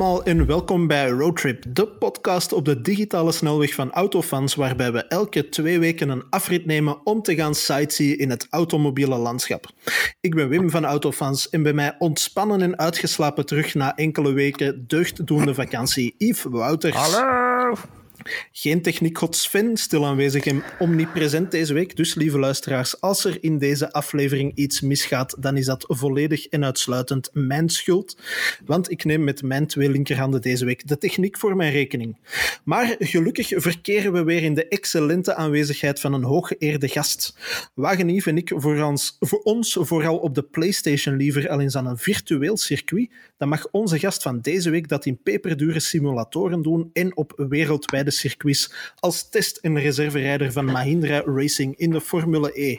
en welkom bij Roadtrip, de podcast op de digitale snelweg van autofans, waarbij we elke twee weken een afrit nemen om te gaan sightseeën in het automobiele landschap. Ik ben Wim van Autofans en bij mij ontspannen en uitgeslapen terug na enkele weken deugddoende vakantie Yves Wouters. Hallo! Geen techniekgod Sven, stil aanwezig en omnipresent deze week. Dus lieve luisteraars, als er in deze aflevering iets misgaat, dan is dat volledig en uitsluitend mijn schuld. Want ik neem met mijn twee linkerhanden deze week de techniek voor mijn rekening. Maar gelukkig verkeren we weer in de excellente aanwezigheid van een hooggeëerde gast. Wagen en ik voor ons, voor ons vooral op de PlayStation liever al eens aan een virtueel circuit, dan mag onze gast van deze week dat in peperdure simulatoren doen en op wereldwijde circuits als test- en reserverijder van Mahindra Racing in de Formule E.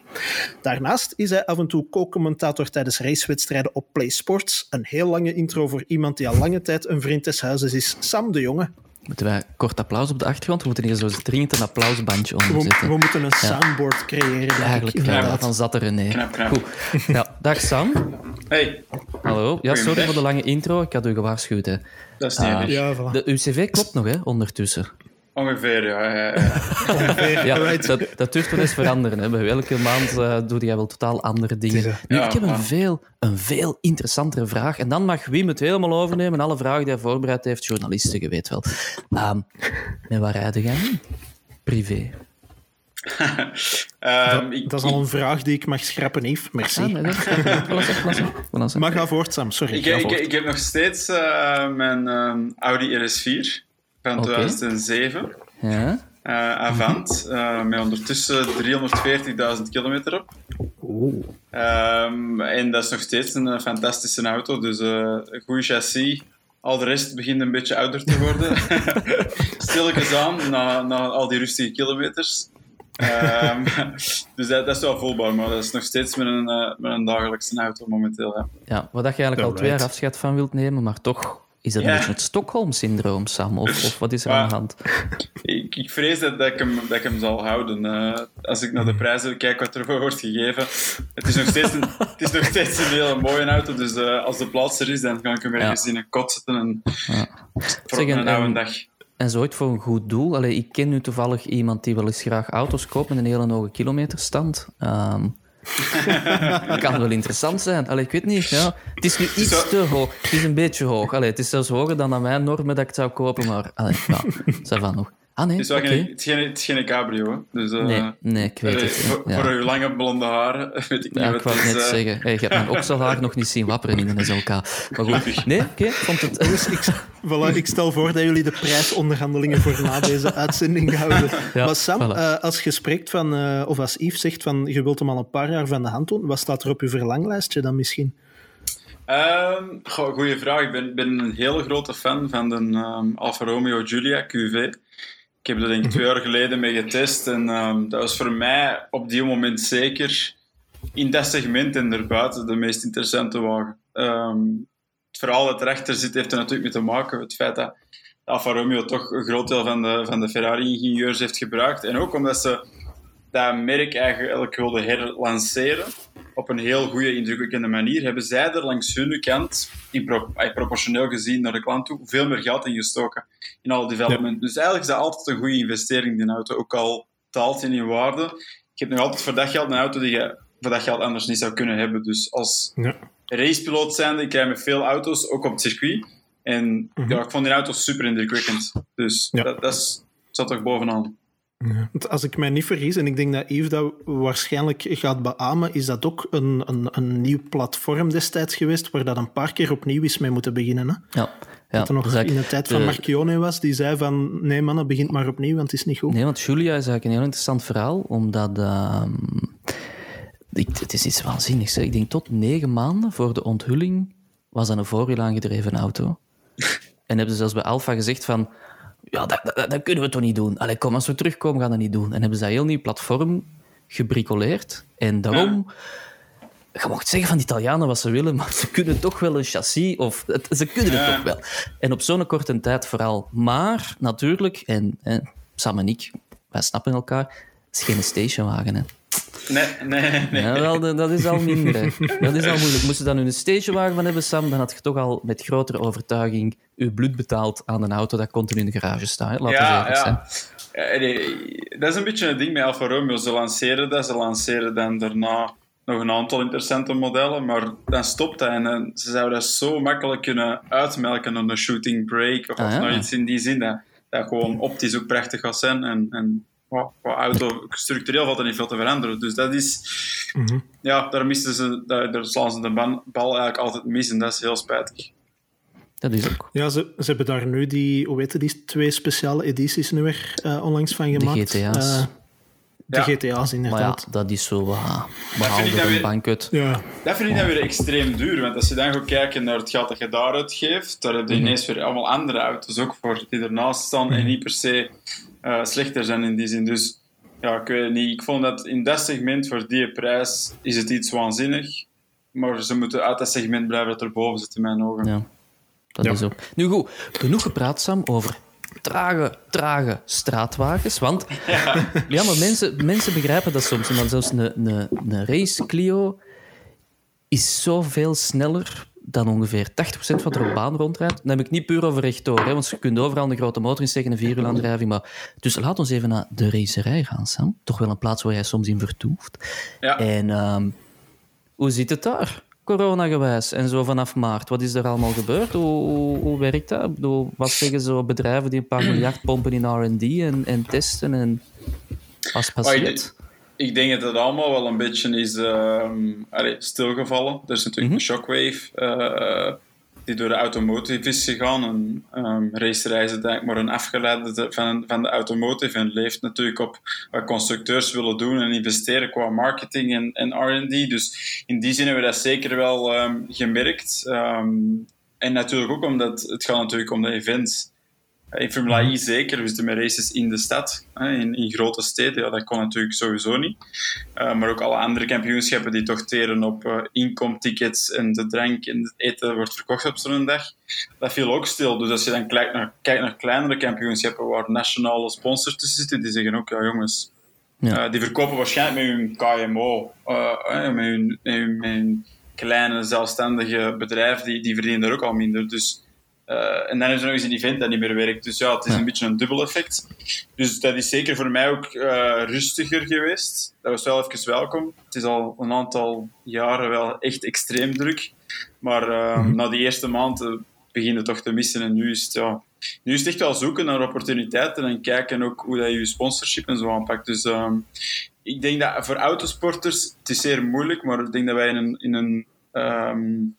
Daarnaast is hij af en toe co-commentator tijdens racewedstrijden op Play Sports. Een heel lange intro voor iemand die al lange tijd een vriend des huizes is, Sam de Jonge. Moeten wij kort applaus op de achtergrond? We moeten hier zo dringend een applausbandje onder We, zetten. we moeten een soundboard creëren. denk ik, Eigenlijk, ja, daarvan zat er René. Knap, knap. Goed. Ja, dag Sam. Hey, Hallo. Ja, sorry voor de lange intro. Ik had u gewaarschuwd. Hè. dat is niet erg. Ja, voilà. De UCV klopt nog, hè, ondertussen. Ongeveer, ja. ja, ja. Ja, Right. dat, dat durft wel eens veranderen. Hè. Bij elke maand eh, doe jij wel totaal andere dingen. Nu, ja, ik heb een veel, een veel interessantere vraag. En dan mag Wim het helemaal overnemen. Alle vragen die hij voorbereid heeft, journalisten, je weet wel. Ehm en waar rijden jij nu? Privé. Ehm, ik, Dat is al een vraag die ik mag schrappen, Yves. Merci. Ah, nee, dat is. Maar ga voort, Sam. Sorry. ik, ik heb nog steeds eh, mijn ehm, Audi RS4 van Oké. 2007. Ja? eh, Avant, eh, met ondertussen 340.000 kilometer op. Oeh. Ehm, en dat is nog steeds een eh, fantastische auto. Dus eh, een goede chassis. Al de rest begint een beetje ouder te worden. Stilletjes aan, na, na al die rustige kilometers. Ehm, dus dat, dat is wel voelbaar, maar dat is nog steeds met een, met een dagelijkse auto momenteel. Ja. Ja, wat dat je eigenlijk al twee jaar afscheid van wilt nemen, maar toch is dat een Ja. beetje het Stockholm-syndroom, Sam? Of, of wat is er aan de Ja. hand? Ik, ik vrees dat, dat, ik hem, dat ik hem zal houden. Eh, als ik naar de prijzen kijk wat ervoor wordt gegeven. Het is nog steeds een, het is nog steeds een hele mooie auto. Dus eh, als de plaats er is, dan kan ik hem ergens in een kot zetten. En Ja. voor Zeg, een en- oude dag. En zo ooit voor een goed doel. Allee, ik ken nu toevallig iemand die wel eens graag auto's koopt met een hele hoge kilometerstand. Ehm kan wel interessant zijn. Allee, ik weet niet. Ja. Het is nu iets te hoog. Het is een beetje hoog. Allee, het is zelfs hoger dan aan mijn normen dat ik het zou kopen. Maar allee, va nog. Ah nee, Het is, wel geen, het, is geen, het is geen cabrio. Hè. Dus, eh, Nee, nee, ik weet eh, het. voor, ja. voor uw lange blonde haren weet ik niet Ja, wat ik wou het het is. net eh, zeggen. Hey, je hebt mijn okselhaar nog niet zien wapperen in een SLK. Maar goed. Nee, oké. ik vond het... Dus ik, voilà, ik stel voor dat jullie de prijsonderhandelingen voor na deze uitzending houden. Ja, maar Sam, voilà. als je spreekt van, eh, of als Yves zegt van je wilt hem al een paar jaar van de hand doen, wat staat er op je verlanglijstje dan misschien? Ehm, goh, goeie vraag. Ik ben, ben een hele grote fan van de ehm, Alfa Romeo Giulia QV. Ik heb er denk ik twee jaar geleden mee getest. En ehm, dat was voor mij op die moment zeker in dat segment en erbuiten de meest interessante wagen. Ehm, het verhaal dat erachter zit, heeft er natuurlijk mee te maken. Het feit dat Alfa Romeo toch een groot deel van de, van de Ferrari-ingenieurs heeft gebruikt. En ook omdat ze dat merk eigenlijk wilden herlanceren op een heel goede, indrukwekkende manier, hebben zij er langs hun kant, in pro- proportioneel gezien naar de klant toe, veel meer geld in gestoken in al development. Dus eigenlijk is dat altijd een goede investering, die auto. Ook al taalt in in waarde. Je hebt nog altijd voor dat geld een auto die je voor dat geld anders niet zou kunnen hebben. Dus als Ja. racepiloot zijnde, ik rij met veel auto's, ook op het circuit. En ja, ik vond die auto's super indrukwekkend. Dus dat, dat is, zat toch bovenaan. Want als ik mij niet vergis, en ik denk dat Yves dat waarschijnlijk gaat beamen, is dat ook een, een, een nieuw platform destijds geweest, waar dat een paar keer opnieuw is mee moeten beginnen. Hè? Ja. Ja, dat er nog dus in de tijd van de- Marchione was, die zei van nee mannen, begint maar opnieuw, want het is niet goed. Nee, want Julia is eigenlijk een heel interessant verhaal, omdat... ehm, ik, het is iets waanzinnigs. Hè. Ik denk tot negen maanden voor de onthulling was dat een voorwiel aangedreven auto. en hebben ze zelfs bij Alfa gezegd van... Ja, dat, dat, dat kunnen we toch niet doen. Allee, kom, als we terugkomen, gaan we dat niet doen. En hebben ze dat heel nieuw platform gebricoleerd. En daarom... Je mocht zeggen van de Italianen wat ze willen, maar ze kunnen toch wel een chassis, of het- ze kunnen het Ja. toch wel. En op zo'n korte tijd vooral. Maar natuurlijk, en, en Sam en ik, wij snappen elkaar, het is geen stationwagen. Hè. Nee, nee, nee. Ja, wel, dat is al minder. Dat is al moeilijk. Moest je dan een stagewagen van hebben, Sam, dan had je toch al met grotere overtuiging je bloed betaald aan een auto dat continu in de garage staat. we Ja, zijn. ja. Nee, dat is een beetje een ding met Alfa Romeo. Ze lanceren dat, ze lanceren dan daarna nog een aantal interessante modellen, maar dan stopt dat. En dan, ze zouden dat zo makkelijk kunnen uitmelken aan een shooting break of, Ah, of nog iets in die zin. Dat, dat gewoon optisch ook prachtig gaat zijn. En, en qua auto, structureel valt er niet veel te veranderen. Dus dat is... Mhm. Ja, daar, misten ze, daar, daar slaan ze de ban- bal eigenlijk altijd mis en dat is heel spijtig. Dat is ook. Ja, ze, ze hebben daar nu die, hoe heet het, die twee speciale edities nu weer eh, onlangs van gemaakt. GTA's. Eh, de Ja. GTA's, Maar ja, inderdaad. dat is zo dan een bankut. Ja, Dat vind ik dan weer extreem duur, want als je dan gaat kijken naar het geld dat je daar uitgeeft, daar heb je ineens weer allemaal andere auto's ook voor die ernaast staan en niet per se eh, slechter zijn in die zin. Dus ja, ik weet het niet. Ik vond dat in dat segment voor die prijs is het iets waanzinnig, maar ze moeten uit dat segment blijven dat erboven zit in mijn ogen. Ja, dat Ja. is ook. Nu goed, genoeg gepraat, Sam, over trage, trage straatwagens. Want ja, maar mensen, mensen begrijpen dat soms. Maar zelfs een, een, een race Clio is zoveel sneller dan ongeveer 80% wat er op baan rondrijdt. Dan heb ik niet puur over rechtdoor, hè, want je kunt overal een grote motor in steken, een vieruuraandrijving. Maar... Dus laat ons even naar de racerij gaan, Sam. Toch wel een plaats waar jij soms in vertoeft. Ja. En ehm, hoe zit het daar? Corona-gewijs en zo vanaf maart. Wat is er allemaal gebeurd? Hoe, hoe, hoe werkt dat? Wat zeggen zo bedrijven die een paar miljard pompen in R&D en, en testen? En wat is Maar ik, passeert? Ik denk dat het allemaal wel een beetje is ehm, allee, stilgevallen. Er is natuurlijk de shockwave eh, die door de automotive is gegaan. En um, racerij is denk ik maar een afgeleide de- van, van de automotive en leeft natuurlijk op wat constructeurs willen doen en investeren qua marketing en, en R&D. Dus in die zin hebben we dat zeker wel ehm, gemerkt. En natuurlijk ook omdat het gaat natuurlijk om de events. In Formula I zeker, we zitten met races in de stad, in, in grote steden. Ja, dat kon natuurlijk sowieso niet. Uh, maar ook alle andere kampioenschappen die toch teren op uh, inkomtickets en de drank en het eten wordt verkocht op zo'n dag. Dat viel ook stil. Dus als je dan kijkt naar, kijkt naar kleinere kampioenschappen waar nationale sponsors tussen zitten, die zeggen ook, ja jongens, Ja. uh, die verkopen waarschijnlijk met hun KMO, met, hun, met, hun, met hun kleine zelfstandige bedrijf, die, die verdienen er ook al minder. Dus uh, en dan is er nog eens een event dat niet meer werkt. Dus ja, het is een beetje een dubbel effect. Dus dat is zeker voor mij ook uh, rustiger geweest. Dat was wel even welkom. Het is al een aantal jaren wel echt extreem druk. Maar uh, mm -hmm. na die eerste maand begint het toch te missen. En nu is het, ja, nu is het echt wel zoeken naar opportuniteiten en kijken ook hoe dat je je sponsorship en zo aanpakt. Dus um, ik denk dat voor autosporters, het is zeer moeilijk, maar ik denk dat wij in een, in een um,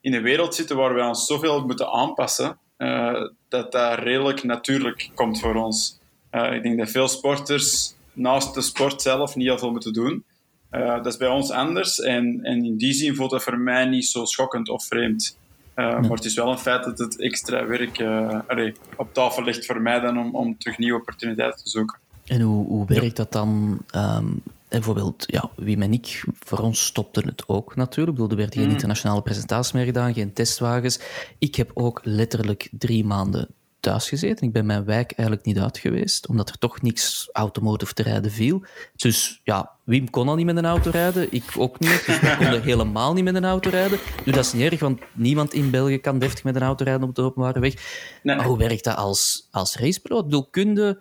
in een wereld zitten waar we ons zoveel moeten aanpassen, uh, dat dat redelijk natuurlijk komt voor ons. Uh, ik denk dat veel sporters naast de sport zelf niet heel veel moeten doen. Uh, dat is bij ons anders en, en in die zin voelt dat voor mij niet zo schokkend of vreemd. Maar het is wel een feit dat het extra werk allee, op tafel ligt voor mij dan om, om terug nieuwe opportuniteiten te zoeken. En hoe, hoe werkt dat dan? Um, bijvoorbeeld, ja, Wim en ik, voor ons stopte het ook natuurlijk. Ik bedoel, er werd geen mm. internationale presentatie meer gedaan, geen testwagens. Ik heb ook letterlijk drie maanden thuis gezeten. Ik ben mijn wijk eigenlijk niet uit geweest, omdat er toch niks automotive te rijden viel. Dus ja, Wim kon al niet met een auto rijden, ik ook niet. Dus we konden helemaal niet met een auto rijden. Nu, dat is niet erg, want niemand in België kan deftig met een auto rijden op de openbare weg. Nee. Maar hoe werkt dat als, als racepiloot? Ik bedoel, kun je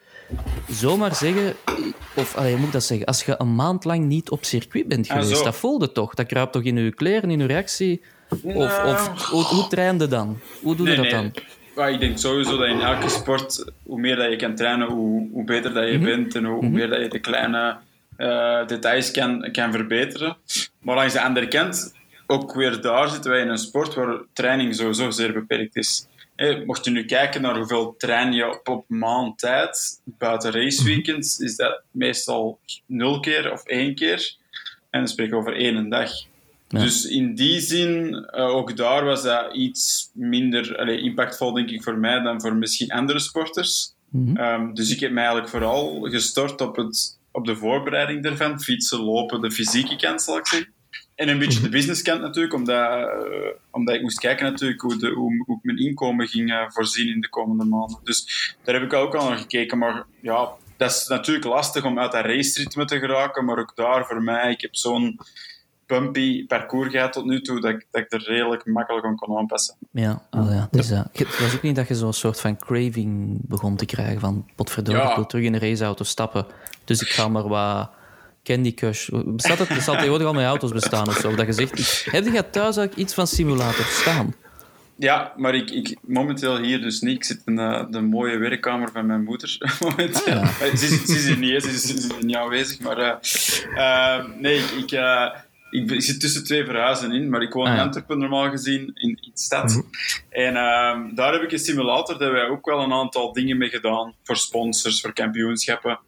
zomaar zeggen... Of, allee, moet ik dat zeggen? Als je een maand lang niet op circuit bent geweest, ah, dat voelde toch? Dat kruipt toch in je kleren, in je reactie? Of, nou, of hoe, hoe trainde dan? Hoe doe je nee, dat dan? Nee. Maar ik denk sowieso dat in elke sport, hoe meer dat je kan trainen, hoe, hoe beter dat je mm -hmm. bent en hoe, hoe, meer dat je de kleine uh, details kan, kan verbeteren. Maar langs de andere kant, ook weer daar zitten wij in een sport waar training sowieso zeer beperkt is. Hey, mocht je nu kijken naar hoeveel train je op, op maand tijd, buiten raceweekends, is dat meestal nul keer of één keer. En dan spreken we over één dag. Ja. Dus in die zin, uh, ook daar was dat iets minder impactvol, denk ik, voor mij dan voor misschien andere sporters. Mm -hmm. um, dus ik heb mij eigenlijk vooral gestort op, het, op de voorbereiding daarvan. Fietsen, lopen, de fysieke kant, zal ik zeggen. En een beetje de businesskant natuurlijk, omdat, uh, omdat ik moest kijken natuurlijk hoe, de, hoe, hoe ik mijn inkomen ging uh, voorzien in de komende maanden. Dus daar heb ik ook al naar gekeken. Maar ja, dat is natuurlijk lastig om uit dat race-ritme te geraken, maar ook daar voor mij, ik heb zo'n bumpy parcours gehad tot nu toe, dat ik, dat ik er redelijk makkelijk aan kon aanpassen. Ja, oh ja. Dus, uh, het was ook niet dat je zo'n soort van craving begon te krijgen van potverdorie, Ja. ik wil terug in een raceauto stappen, dus ik ga maar wat Candy Crush... Bestaat het? Er zal tegenwoordig al met auto's bestaan of zo, dat je zegt, heb je thuis eigenlijk iets van simulator staan? Ja, maar ik, ik, momenteel hier dus niet. Ik zit in de, de mooie werkkamer van mijn moeder. momenteel. Ah, Eh, ze, is, ze is hier niet, ze is, ze is hier niet aanwezig. Maar eh, eh, nee, ik, ik, eh, ik, zit tussen twee verhuizen in. Maar ik woon Ah, in. Antwerpen normaal gezien, in, in de stad. En ehm, daar heb ik een simulator. Daar hebben wij ook wel een aantal dingen mee gedaan. Voor sponsors, voor kampioenschappen.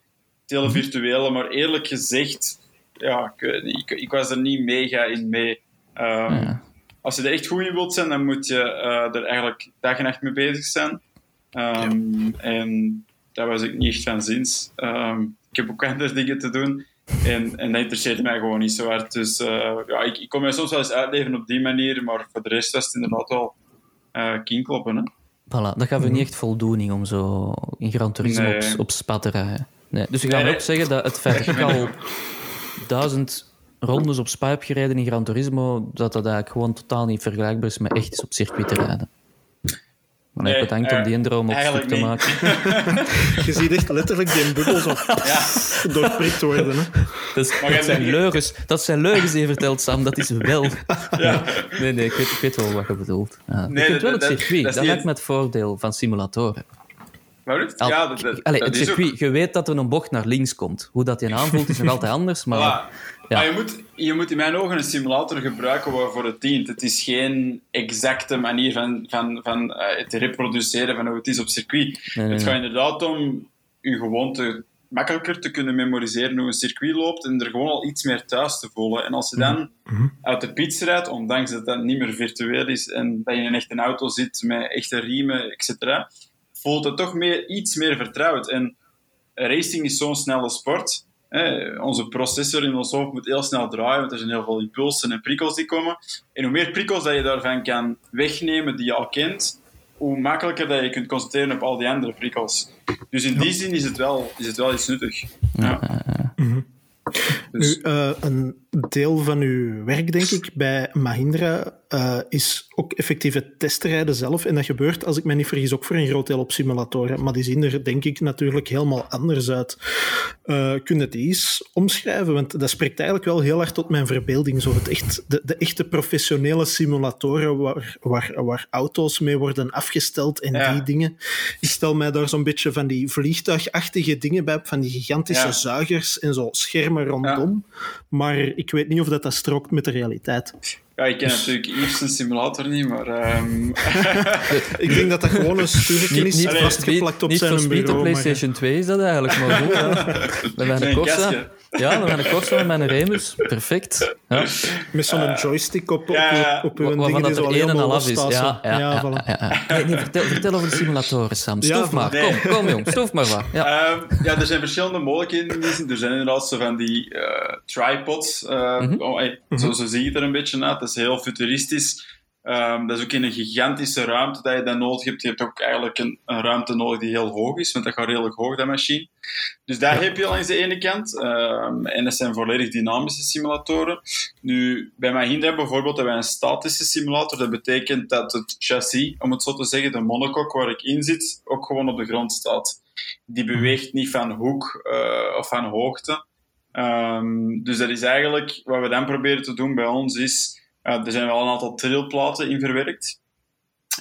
Hele virtuele. Maar eerlijk gezegd, ja, ik, ik, ik was er niet mega in mee. Ehm, Ja. als je er echt goed in wilt zijn, dan moet je eh, er eigenlijk dag en nacht mee bezig zijn. Ehm, En daar was ik niet echt van zins. Ik heb ook andere dingen te doen. En, en dat interesseert mij gewoon niet zo hard. Dus eh, ja, ik, ik kon mij soms wel eens uitleven op die manier, maar voor de rest was het inderdaad wel eh kinkloppen. Hè? Voilà, dat gaf je niet echt voldoening om zo in Gran Turismo Nee. op, op spat te rijden. Nee. Dus Nee, me nee. ook zeggen dat het feit dat ik al duizend rondes op spa heb gereden in Gran Turismo, dat dat eigenlijk gewoon totaal niet vergelijkbaar is met echt eens op circuit te rijden. Maar Nee, ik bedankt eh, om die droom op stuk eigenlijk te maken. Je ziet echt letterlijk die bubbel zo Ja. doorprikt worden. Hè. Maar dat zijn leugens. Dat zijn leugens die je vertelt, Sam. Dat is wel. Ja. Nee, nee, ik weet, ik weet wel wat je bedoelt. Ja. Nee, ik vind wel dat- het dat- circuit. dat Dat, lijkt me het voordeel van simulatoren. Al- Ja, dat, dat, Allee, dat het ook- circuit, je weet dat er een bocht naar links komt. Hoe dat je aanvoelt is nog altijd anders, maar... Voilà. Ja. Maar je moet, je moet in mijn ogen een simulator gebruiken waarvoor het dient. Het is geen exacte manier van, van, van eh, het reproduceren van hoe het is op circuit. Nee, nee, het nee. gaat inderdaad om je gewoonte makkelijker te kunnen memoriseren hoe een circuit loopt en er gewoon al iets meer thuis te voelen. En als je dan uit de pits rijdt, ondanks dat dat niet meer virtueel is en dat je in een echte auto zit met echte riemen, etc., voelt het toch meer, iets meer vertrouwd. En racing is zo'n snelle sport. Hè, onze processor in ons hoofd moet heel snel draaien, want er zijn heel veel impulsen en prikkels die komen. En hoe meer prikkels dat je daarvan kan wegnemen die je al kent, hoe makkelijker dat je kunt concentreren op al die andere prikkels. Dus in die zin is het wel, is het wel iets nuttig. Ja. Dus, Nu, eh, een deel van uw werk, denk ik, bij Mahindra eh, is ook effectief het testrijden zelf. En dat gebeurt, als ik me niet vergis, ook voor een groot deel op simulatoren. Maar die zien er, denk ik, natuurlijk helemaal anders uit. Eh kun je het eens omschrijven? Want dat spreekt eigenlijk wel heel erg tot mijn verbeelding. Zo het echt, de, de echte professionele simulatoren waar, waar, waar auto's mee worden afgesteld en Ja. die dingen. Ik stel mij daar zo'n beetje van die vliegtuigachtige dingen bij, van die gigantische Ja. zuigers en zo schermen rondom. Maar ik weet niet of dat, dat strookt met de realiteit. ja, ik ken natuurlijk Yves een simulator niet, maar... ehm, Ik denk dat dat gewoon een sturkje is, Allee, vastgeplakt op niet zijn voor speed bureau. PlayStation 2 is dat eigenlijk, maar goed. Ja. Met mijn Met een. Ja, met mijn Corsa en mijn Remus. Perfect. Ja. Met zo'n joystick op, op, op uw die dat zo er één en helemaal een half is. losstaat, Ja, zo. ja, ja, voilà. ja, ja. Nee, nee, vertel, vertel over de simulatoren, Sam. Ja, Stof maar. nee. Kom, kom jong. Stof maar wat. Ja. Ehm, ja, er zijn verschillende mogelijkheden. die. Er zijn inderdaad zo van die eh, tripods. eh, oh, hey, zo, zo zie je het er een beetje uit. Dat is heel futuristisch. Ehm, dat is ook in een gigantische ruimte dat je dat nodig hebt. Je hebt ook eigenlijk een, ruimte nodig die heel hoog is, want dat gaat redelijk hoog, dat machine. Dus daar heb je langs de ene kant. Ehm, en dat zijn volledig dynamische simulatoren. Nu, bij Mahindra bijvoorbeeld hebben wij een statische simulator. Dat betekent dat het chassis, om het zo te zeggen, de monocoque waar ik in zit, ook gewoon op de grond staat. Die beweegt niet van hoek eh, of van hoogte. Ehm, dus dat is eigenlijk, wat we dan proberen te doen bij ons, is, er zijn wel een aantal trilplaten in verwerkt.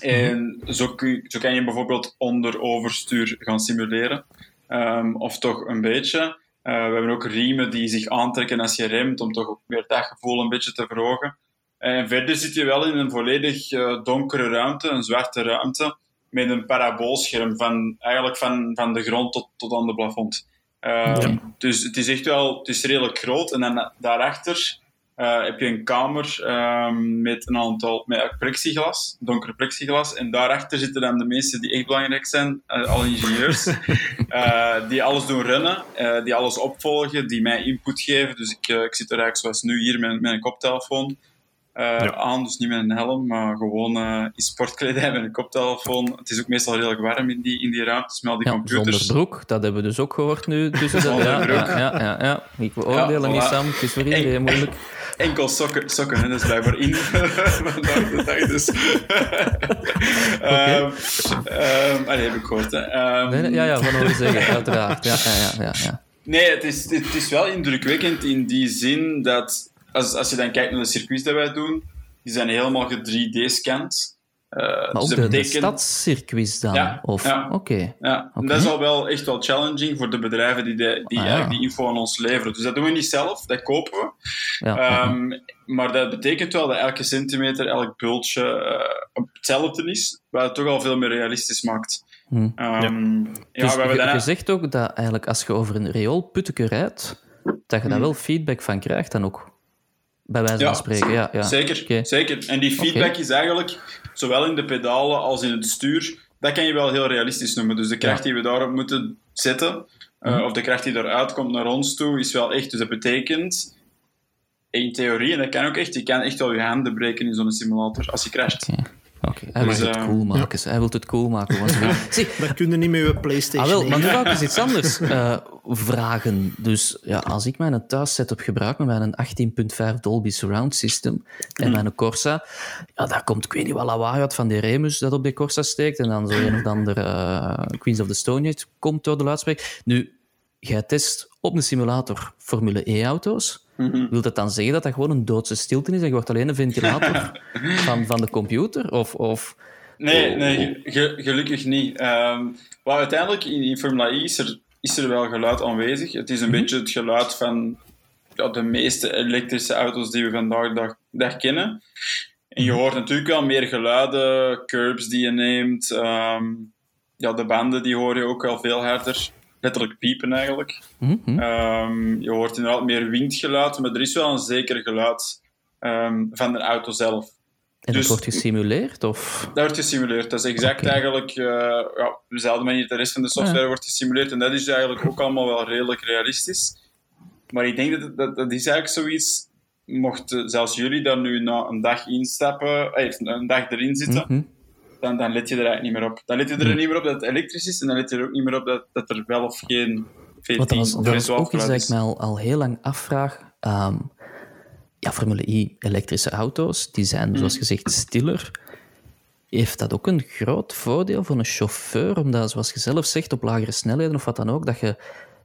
En zo, kun je- zo kan je bijvoorbeeld onder overstuur gaan simuleren. Ehm, of toch een beetje. Eh, we hebben ook riemen die zich aantrekken als je remt, om toch ook weer dat gevoel een beetje te verhogen. En verder zit je wel in een volledig eh, donkere ruimte, een zwarte ruimte, met een paraboolscherm van, eigenlijk van, van de grond tot, tot aan de plafond. Ehm, Dus het is echt wel, het is redelijk groot. En dan daarachter eh, heb je een kamer ehm, met een aantal, met plexiglas, donker plexiglas. En daarachter zitten dan de mensen die echt belangrijk zijn, alle ingenieurs, eh, die alles doen runnen, die alles opvolgen, die mij input geven. Dus ik, ik zit er eigenlijk zoals nu hier met, met een koptelefoon. Eh, aan. Dus niet met een helm, maar gewoon uh, in sportkledij met een koptelefoon. Het is ook meestal redelijk warm in die, in die ruimtes met al die ja, computers. Zonder broek, dat hebben we dus ook gehoord nu. Tussen de, ja, ja, ja, ja, ja, Ik beoordelen ja, niet, Sam. Het is voor iedereen en, moeilijk. Enkel sokken, sokken hè? dat is blijkbaar in vandaag de dag. Dus. okay. um, um, allee, heb ik gehoord. Hè. Um, nee, nee, ja, ja, van horen zeggen, uiteraard. Ja, ja, ja, ja. Nee, het is, het is wel indrukwekkend in die zin dat als, als je dan kijkt naar de circuits die wij doen, die zijn helemaal ge-3D-scanned. Uh, maar dus ook de, betekent... de stadscircuits dan? Ja, of... ja. oké. Ja, okay. dat is al wel echt wel challenging voor de bedrijven die, de, die Ah, ja. die info aan ons leveren. Dus dat doen we niet zelf, dat kopen we. Ja, Um, maar dat betekent wel dat elke centimeter, elk bultje uh, hetzelfde is, wat het toch al veel meer realistisch maakt. Hm. Um, ja. dus we hebben je, daarna... je zegt ook dat eigenlijk als je over een rioolputteke rijdt, dat je daar Hm. wel feedback van krijgt dan ook. Bij wijze van spreken, ja. ja. Zeker, zeker. En die feedback is eigenlijk, zowel in de pedalen als in het stuur, dat kan je wel heel realistisch noemen. Dus de kracht die we daarop moeten zetten, uh, Mhm. of de kracht die eruit komt naar ons toe, is wel echt. Dus dat betekent, in theorie, en dat kan ook echt, je kan echt wel je handen breken in zo'n simulator als je crasht. Oké. Hij Dus, wil het eh, cool maken. Hij wil het cool maken. want- Zie, Dat kun je niet met je PlayStation. Ah, wel, maar nu ga ik eens iets anders eh, vragen. Dus ja, als ik mijn thuissetup gebruik met mijn 18.5 Dolby Surround System en mijn Corsa, ja, daar komt, ik weet niet wat lawaai uit van die Remus dat op die Corsa steekt en dan zo een of ander eh, Queens of the Stone Age komt door de luidspreker. Nu, jij test op een simulator Formule E-auto's. Mhm. Wil dat dan zeggen dat dat gewoon een doodse stilte is en je wordt alleen een ventilator van, van de computer? Of, of Nee, nee ge- gelukkig niet. Ehm maar uiteindelijk, in, in Formula E is er, is er wel geluid aanwezig. Het is een beetje het geluid van ja, de meeste elektrische auto's die we vandaag de dag, dag kennen. En je hoort natuurlijk wel meer geluiden, curbs die je neemt. ehm, ja, de banden die hoor je ook wel veel harder. Letterlijk piepen eigenlijk. Hm, hm. Ehm, je hoort inderdaad meer windgeluid, maar er is wel een zeker geluid ehm, van de auto zelf. En dat dus- wordt gesimuleerd? Of... Dat wordt gesimuleerd. Dat is exact eigenlijk uh, ja, op dezelfde manier de rest van de software wordt gesimuleerd. En dat is eigenlijk ook allemaal wel redelijk realistisch. Maar ik denk dat dat, dat is eigenlijk zoiets. Mochten zelfs jullie daar nu na een dag instappen, eh, een dag erin zitten, Mhm. Dan, dan let je er eigenlijk niet meer op. Dan let je er Nee. niet meer op dat het elektrisch is en dan let je er ook niet meer op dat, dat er wel of geen V10 Want dat was, of dat V12 ook iets dat ik mij al, al heel lang afvraag. Ehm, ja, Formule E elektrische auto's, die zijn, zoals gezegd, stiller. Heeft dat ook een groot voordeel voor een chauffeur? Omdat, zoals je zelf zegt, op lagere snelheden of wat dan ook, dat je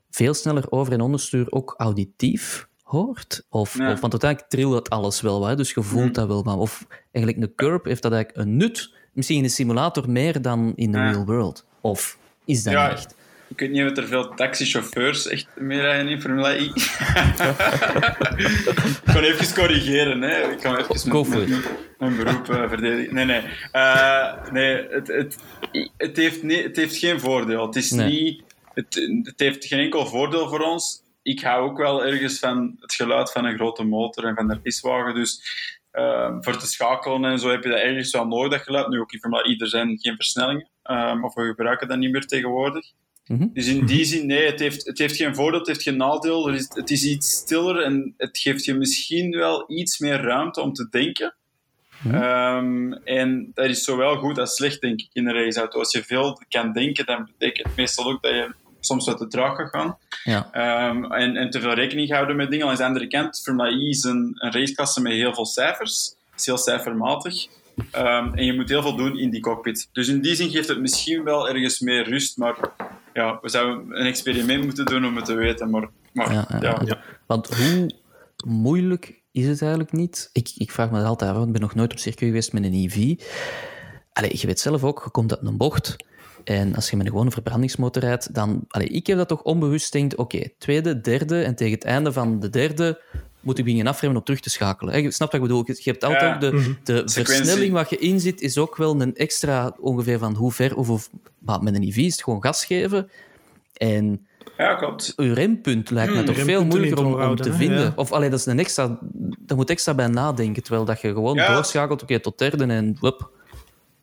veel sneller over- en onderstuur ook auditief hoort? Of, Ja. of, want uiteindelijk trilt dat alles wel, wat, hè, dus je voelt Mhm. dat wel. Maar of eigenlijk een curb, heeft dat eigenlijk een nut? Misschien in een simulator meer dan in de Ja. real world? Of is dat Ja, echt? Ik weet niet of er veel taxichauffeurs echt meer rijden in Formula E. ik kan even corrigeren, hè. Ik kan even mijn- mijn beroep eh, verdedigen. Nee, nee. Eh, nee het, het, het, heeft het heeft geen voordeel. Het, is Nee. niet, het, het heeft geen enkel voordeel voor ons. Ik hou ook wel ergens van het geluid van een grote motor en van de piswagen. Dus eh, voor te schakelen en zo heb je dat ergens wel nodig, dat geluid. Nu ook in Formula E, er zijn geen versnellingen. eh, of we gebruiken dat niet meer tegenwoordig. Mhm. Dus in die zin, nee, het heeft, het heeft geen voordeel, het heeft geen nadeel. Is, het is iets stiller en het geeft je misschien wel iets meer ruimte om te denken. Mhm. Ehm, en dat is zowel goed als slecht, denk ik, in een raceauto. Als je veel kan denken, dan betekent het meestal ook dat je soms wat te traag gaat gaan. Ja. Ehm, en, en te veel rekening houden met dingen. Aan de andere kant, Formula E is een, een raceklasse met heel veel cijfers. Het is heel cijfermatig. Ehm, en je moet heel veel doen in die cockpit. Dus in die zin geeft het misschien wel ergens meer rust, maar ja, we zouden een experiment moeten doen om het te weten. Maar, maar Ja, ja, ja, ja. Want hoe moeilijk is het eigenlijk niet? Ik, ik vraag me dat altijd af, want ik ben nog nooit op circuit geweest met een EV. Allee, je weet zelf ook, je komt uit een bocht. En als je met een gewone verbrandingsmotor rijdt, dan... Allee, ik heb dat toch onbewust denkt, oké, tweede, derde, en tegen het einde van de derde moet ik beginnen afremmen om terug te schakelen. Hè, Je snapt wat ik bedoel? Je hebt altijd Ja. de, de Sequentie. versnelling wat je inzit, is ook wel een extra ongeveer van hoe ver... Of, of, maar met een EV is het gewoon gas geven. En ja, klopt. uw rempunt lijkt me Hmm, toch de veel moeilijker om, te vinden. Ja. Of allee, dat is een extra... Daar moet extra bij nadenken, terwijl dat je gewoon Ja. doorschakelt, oké, tot derde en wup.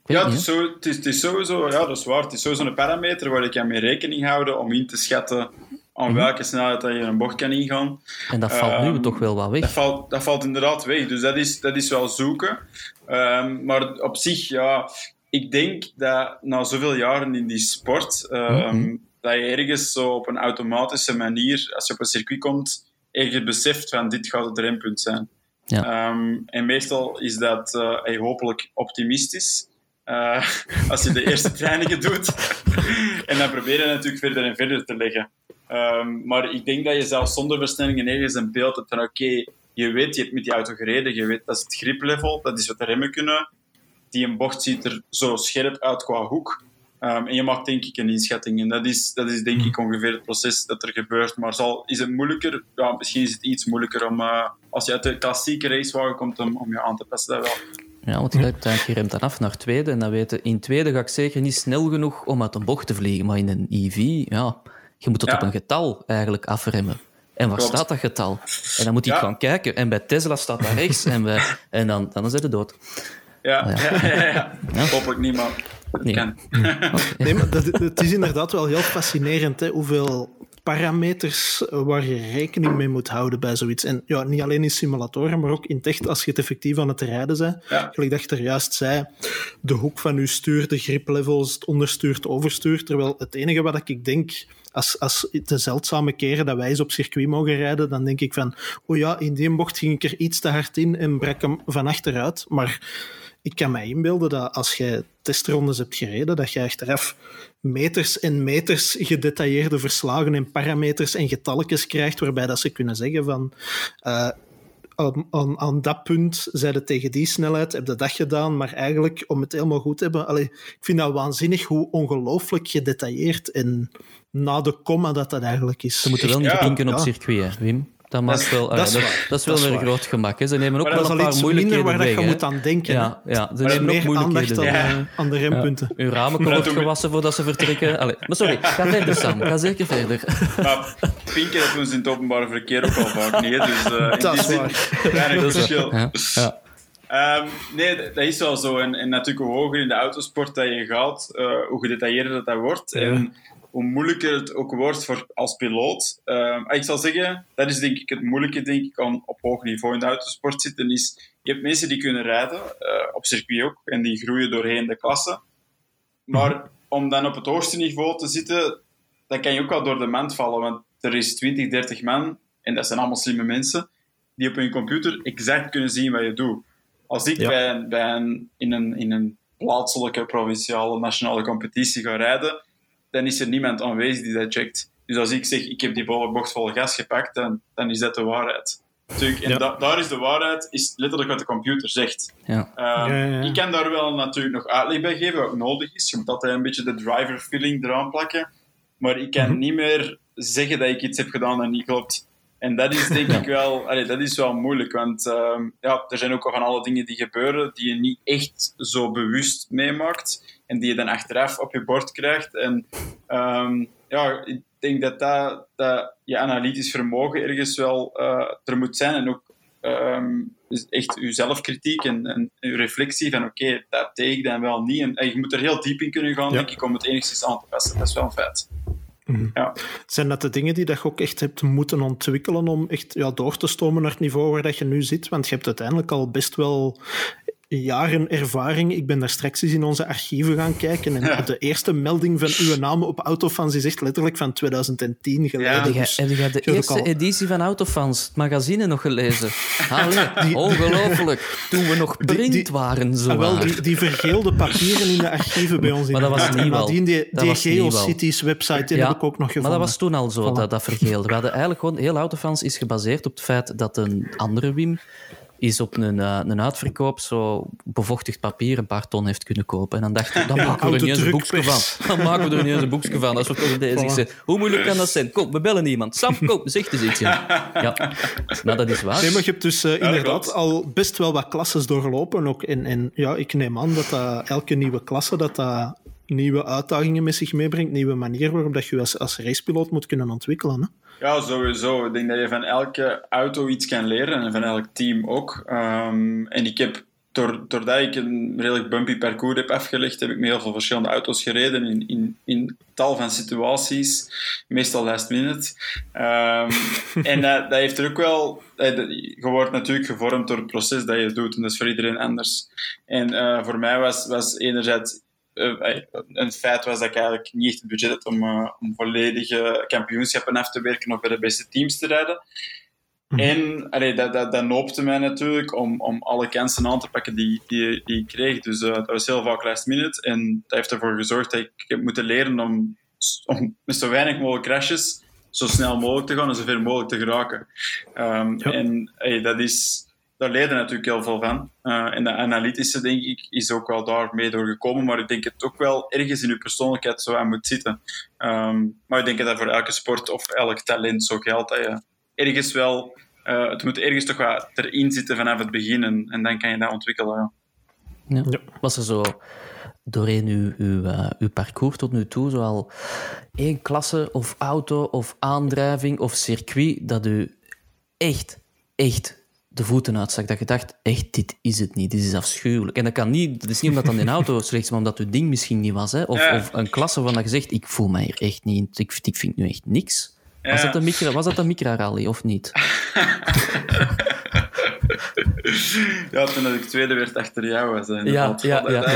Ja, het is, zo, het, is, het is sowieso, ja, dat is waar. Het is sowieso een parameter waar je kan mee rekening houden om in te schatten aan welke snelheid dat je een bocht kan ingaan. En dat valt nu Ehm, toch wel wat weg. Dat valt, dat valt inderdaad weg. Dus dat is, dat is wel zoeken. Ehm, maar op zich, ja, ik denk dat na zoveel jaren in die sport, ehm, Mhm. dat je ergens zo op een automatische manier, als je op een circuit komt, ergens beseft van dit gaat het rempunt zijn. Ja. En meestal is dat hey, hopelijk optimistisch. Eh, als je de eerste trainingen doet. en dan probeer je natuurlijk verder en verder te leggen. Ehm, maar ik denk dat je zelfs zonder versnellingen ergens een beeld hebt van oké, je weet, je hebt met die auto gereden, je weet dat is het griplevel, dat is wat de remmen kunnen. Die een bocht ziet er zo scherp uit qua hoek. Ehm, en je maakt denk ik een inschatting. En dat is, dat is denk ik ongeveer het proces dat er gebeurt. Maar zal, is het moeilijker? Ja, misschien is het iets moeilijker om, eh, als je uit de klassieke racewagen komt, om, om je aan te passen. Dat wel. Ja, want je, hebt dan- je remt dan af naar tweede. En dan weten, in tweede ga ik zeker niet snel genoeg om uit een bocht te vliegen. Maar in een EV, ja, je moet het Ja. op een getal eigenlijk afremmen. En waar Klopt. staat dat getal? En dan moet je Ja. gaan kijken. En bij Tesla staat dat rechts. en, bij, en dan, dan is het dood. Ja, Ja. ja. ja, ja, Ja. hopelijk niet, maar het Nee. kan. Nee, maar dat, het is inderdaad wel heel fascinerend hè, hoeveel parameters waar je rekening mee moet houden bij zoiets. En ja, niet alleen in simulatoren, maar ook in het echt als je het effectief aan het rijden bent. Ja. Gelijk dat er juist zei, de hoek van je stuur, de griplevels, het onderstuur, het overstuur. Terwijl het enige wat ik denk, als, als de zeldzame keren dat wij eens op circuit mogen rijden, dan denk ik van, oh ja, in die bocht ging ik er iets te hard in en brak hem van achteruit. Maar ik kan mij inbeelden dat als jij testrondes hebt gereden, dat je achteraf meters en meters gedetailleerde verslagen en parameters en getalletjes krijgt, waarbij dat ze kunnen zeggen van eh, aan, aan, aan dat punt zeiden tegen die snelheid, heb je dat gedaan, maar eigenlijk om het helemaal goed te hebben, allee, ik vind dat waanzinnig hoe ongelooflijk gedetailleerd en na de komma dat dat eigenlijk is. Ze moeten wel niet Ja, op ja. circuit, hè, Wim. Dat, maakt is- wel, dat allee, is dat, is wel Dat is weer waar. groot gemak. Hè. Ze nemen ook Maar wel dat een is al paar iets minder waar dat je moet aan denken. Ja, ja, ze Maar nemen ook moeilijkheden aan, weg. Eh, aan de rempunten. Uw ramen wordt gewassen voordat ze vertrekken. Allee, maar sorry, ga verder, Sam. Ga zeker verder. Maar pinken, dat doen ze in het openbare verkeer ook al vaak niet. Dus eh, in Dat die is zin, weinig verschil. Ja, ja. Ehm, nee, dat is wel zo. En, en natuurlijk, hoe hoger in de autosport dat je gaat, eh, hoe gedetailleerder dat, dat wordt. Ja. En hoe moeilijker het ook wordt voor, als piloot. Ehm, ik zal zeggen, dat is denk ik het moeilijke denk ik, om op hoog niveau in de autosport te zitten. Is, je hebt mensen die kunnen rijden, eh, op circuit ook, en die groeien doorheen de klasse. Maar om dan op het hoogste niveau te zitten, dan kan je ook wel door de mand vallen. Want er is 20, 30 man, en dat zijn allemaal slimme mensen, die op hun computer exact kunnen zien wat je doet. Als ik Ja. bij, een- bij een, in, een, in een plaatselijke, provinciale, nationale competitie ga rijden, dan is er niemand aanwezig die dat checkt. Dus als ik zeg, ik heb die volle bocht vol gas gepakt, dan, dan is dat de waarheid. Natuurlijk, en Ja. da- daar is de waarheid, is letterlijk wat de computer zegt. Ja. Ehm, Ja, ja, ja. Ik kan daar wel natuurlijk nog uitleg bij geven, wat nodig is. Je moet altijd een beetje de driver feeling eraan plakken. Maar ik kan Mhm. niet meer zeggen dat ik iets heb gedaan dat niet klopt. En dat is denk ik wel, allee, dat is wel moeilijk. Want ehm, ja, er zijn ook al van alle dingen die gebeuren die je niet echt zo bewust meemaakt. En die je dan achteraf op je bord krijgt. En ehm, ja, ik denk dat, dat, dat je analytisch vermogen ergens wel eh, er moet zijn. En ook ehm, echt je zelfkritiek en, en je reflectie van oké, dat deed ik dan wel niet. En, en je moet er heel diep in kunnen gaan, Ja. denk ik, om het enigszins aan te passen. Dat is wel een feit. Mhm. Ja. Zijn dat de dingen die dat je ook echt hebt moeten ontwikkelen om echt ja, door te stomen naar het niveau waar dat je nu zit? Want je hebt uiteindelijk al best wel jaren ervaring. Ik ben daar straks eens in onze archieven gaan kijken en Ja. de eerste melding van uw naam op Autofans is echt letterlijk van 2010 geleden. Ja. Heb jij, Dus- heb jij de je hebt ook eerste al- editie van Autofans, het magazine, nog gelezen? Allee, ongelooflijk. Toen we nog print die- waren, zo Ah, wel, die, die vergeelde papieren in de archieven bij ons. Maar dat was niet En wel. die, Dat die was niet wel. GeoCities website, die Ja, heb ik ook nog gevonden. Maar dat was toen al zo, Voilà. dat, dat vergeelde. We hadden eigenlijk gewoon... Heel Autofans is gebaseerd op het feit dat een andere Wim is op een, eh, een uitverkoop zo bevochtigd papier een paar ton heeft kunnen kopen. En dan dacht ik, dan maken we er niet eens een boekje van. Dan maken we er niet eens een boekje van, als we toch bezig Voilà. zijn. Hoe moeilijk kan dat zijn? Kom, we bellen iemand. Sam, kom, zeg eens iets. Ja, ja. Nou, dat is waar. Nee, maar je hebt dus eh, dat inderdaad al best wel wat klasses doorlopen. Ook. En, en ja, ik neem aan dat, dat elke nieuwe klasse dat dat nieuwe uitdagingen met zich meebrengt, nieuwe manier waarop dat je als, als racepiloot moet kunnen ontwikkelen. Hè? Ja, sowieso. Ik denk dat je van elke auto iets kan leren en van elk team ook. Ehm, en ik heb doordat ik een redelijk bumpy parcours heb afgelegd, heb ik met heel veel verschillende auto's gereden in, in, in tal van situaties, meestal last minute. Ehm, en dat, dat, heeft er ook wel... Je wordt natuurlijk gevormd door het proces dat je doet, en dat is voor iedereen anders. En uh, voor mij was, was enerzijds een feit was dat ik eigenlijk niet echt het budget had om, uh, om volledige kampioenschappen af te werken of bij de beste teams te rijden. Mhm. En allee, dat, dat, dat noopte mij natuurlijk om, om alle kansen aan te pakken die, die, die ik kreeg. Dus uh, dat was heel vaak last minute. En dat heeft ervoor gezorgd dat ik, heb moeten leren om, om met zo weinig mogelijk crashes zo snel mogelijk te gaan en zoveel mogelijk te geraken. Um, ja. En dat is, daar leerde natuurlijk heel veel van. Uh, en de analytische, denk ik, is ook wel daarmee doorgekomen. Maar ik denk het ook wel ergens in je persoonlijkheid zo aan moet zitten. Um, maar ik denk dat dat voor elke sport of elk talent zo geldt. Dat je ergens wel uh, het moet ergens toch wat erin zitten vanaf het begin en, en dan kan je dat ontwikkelen. Ja. ja. Was er zo doorheen uw, uw, uh, uw parcours tot nu toe zoal één klasse of auto of aandrijving of circuit dat u echt, echt de voeten uitstak. Dat je dacht, echt, dit is het niet. Dit is afschuwelijk. En dat kan niet, dat is niet omdat dan een auto slecht is, maar omdat uw ding misschien niet was. Hè? Of, ja. of een klasse van dat je zegt, ik voel mij hier echt niet Ik, ik vind nu echt niks. Was, dat een micro, was dat een micro-rally of niet? ja, toen ik tweede werd achter jou was. Ja, ja, ja, ja,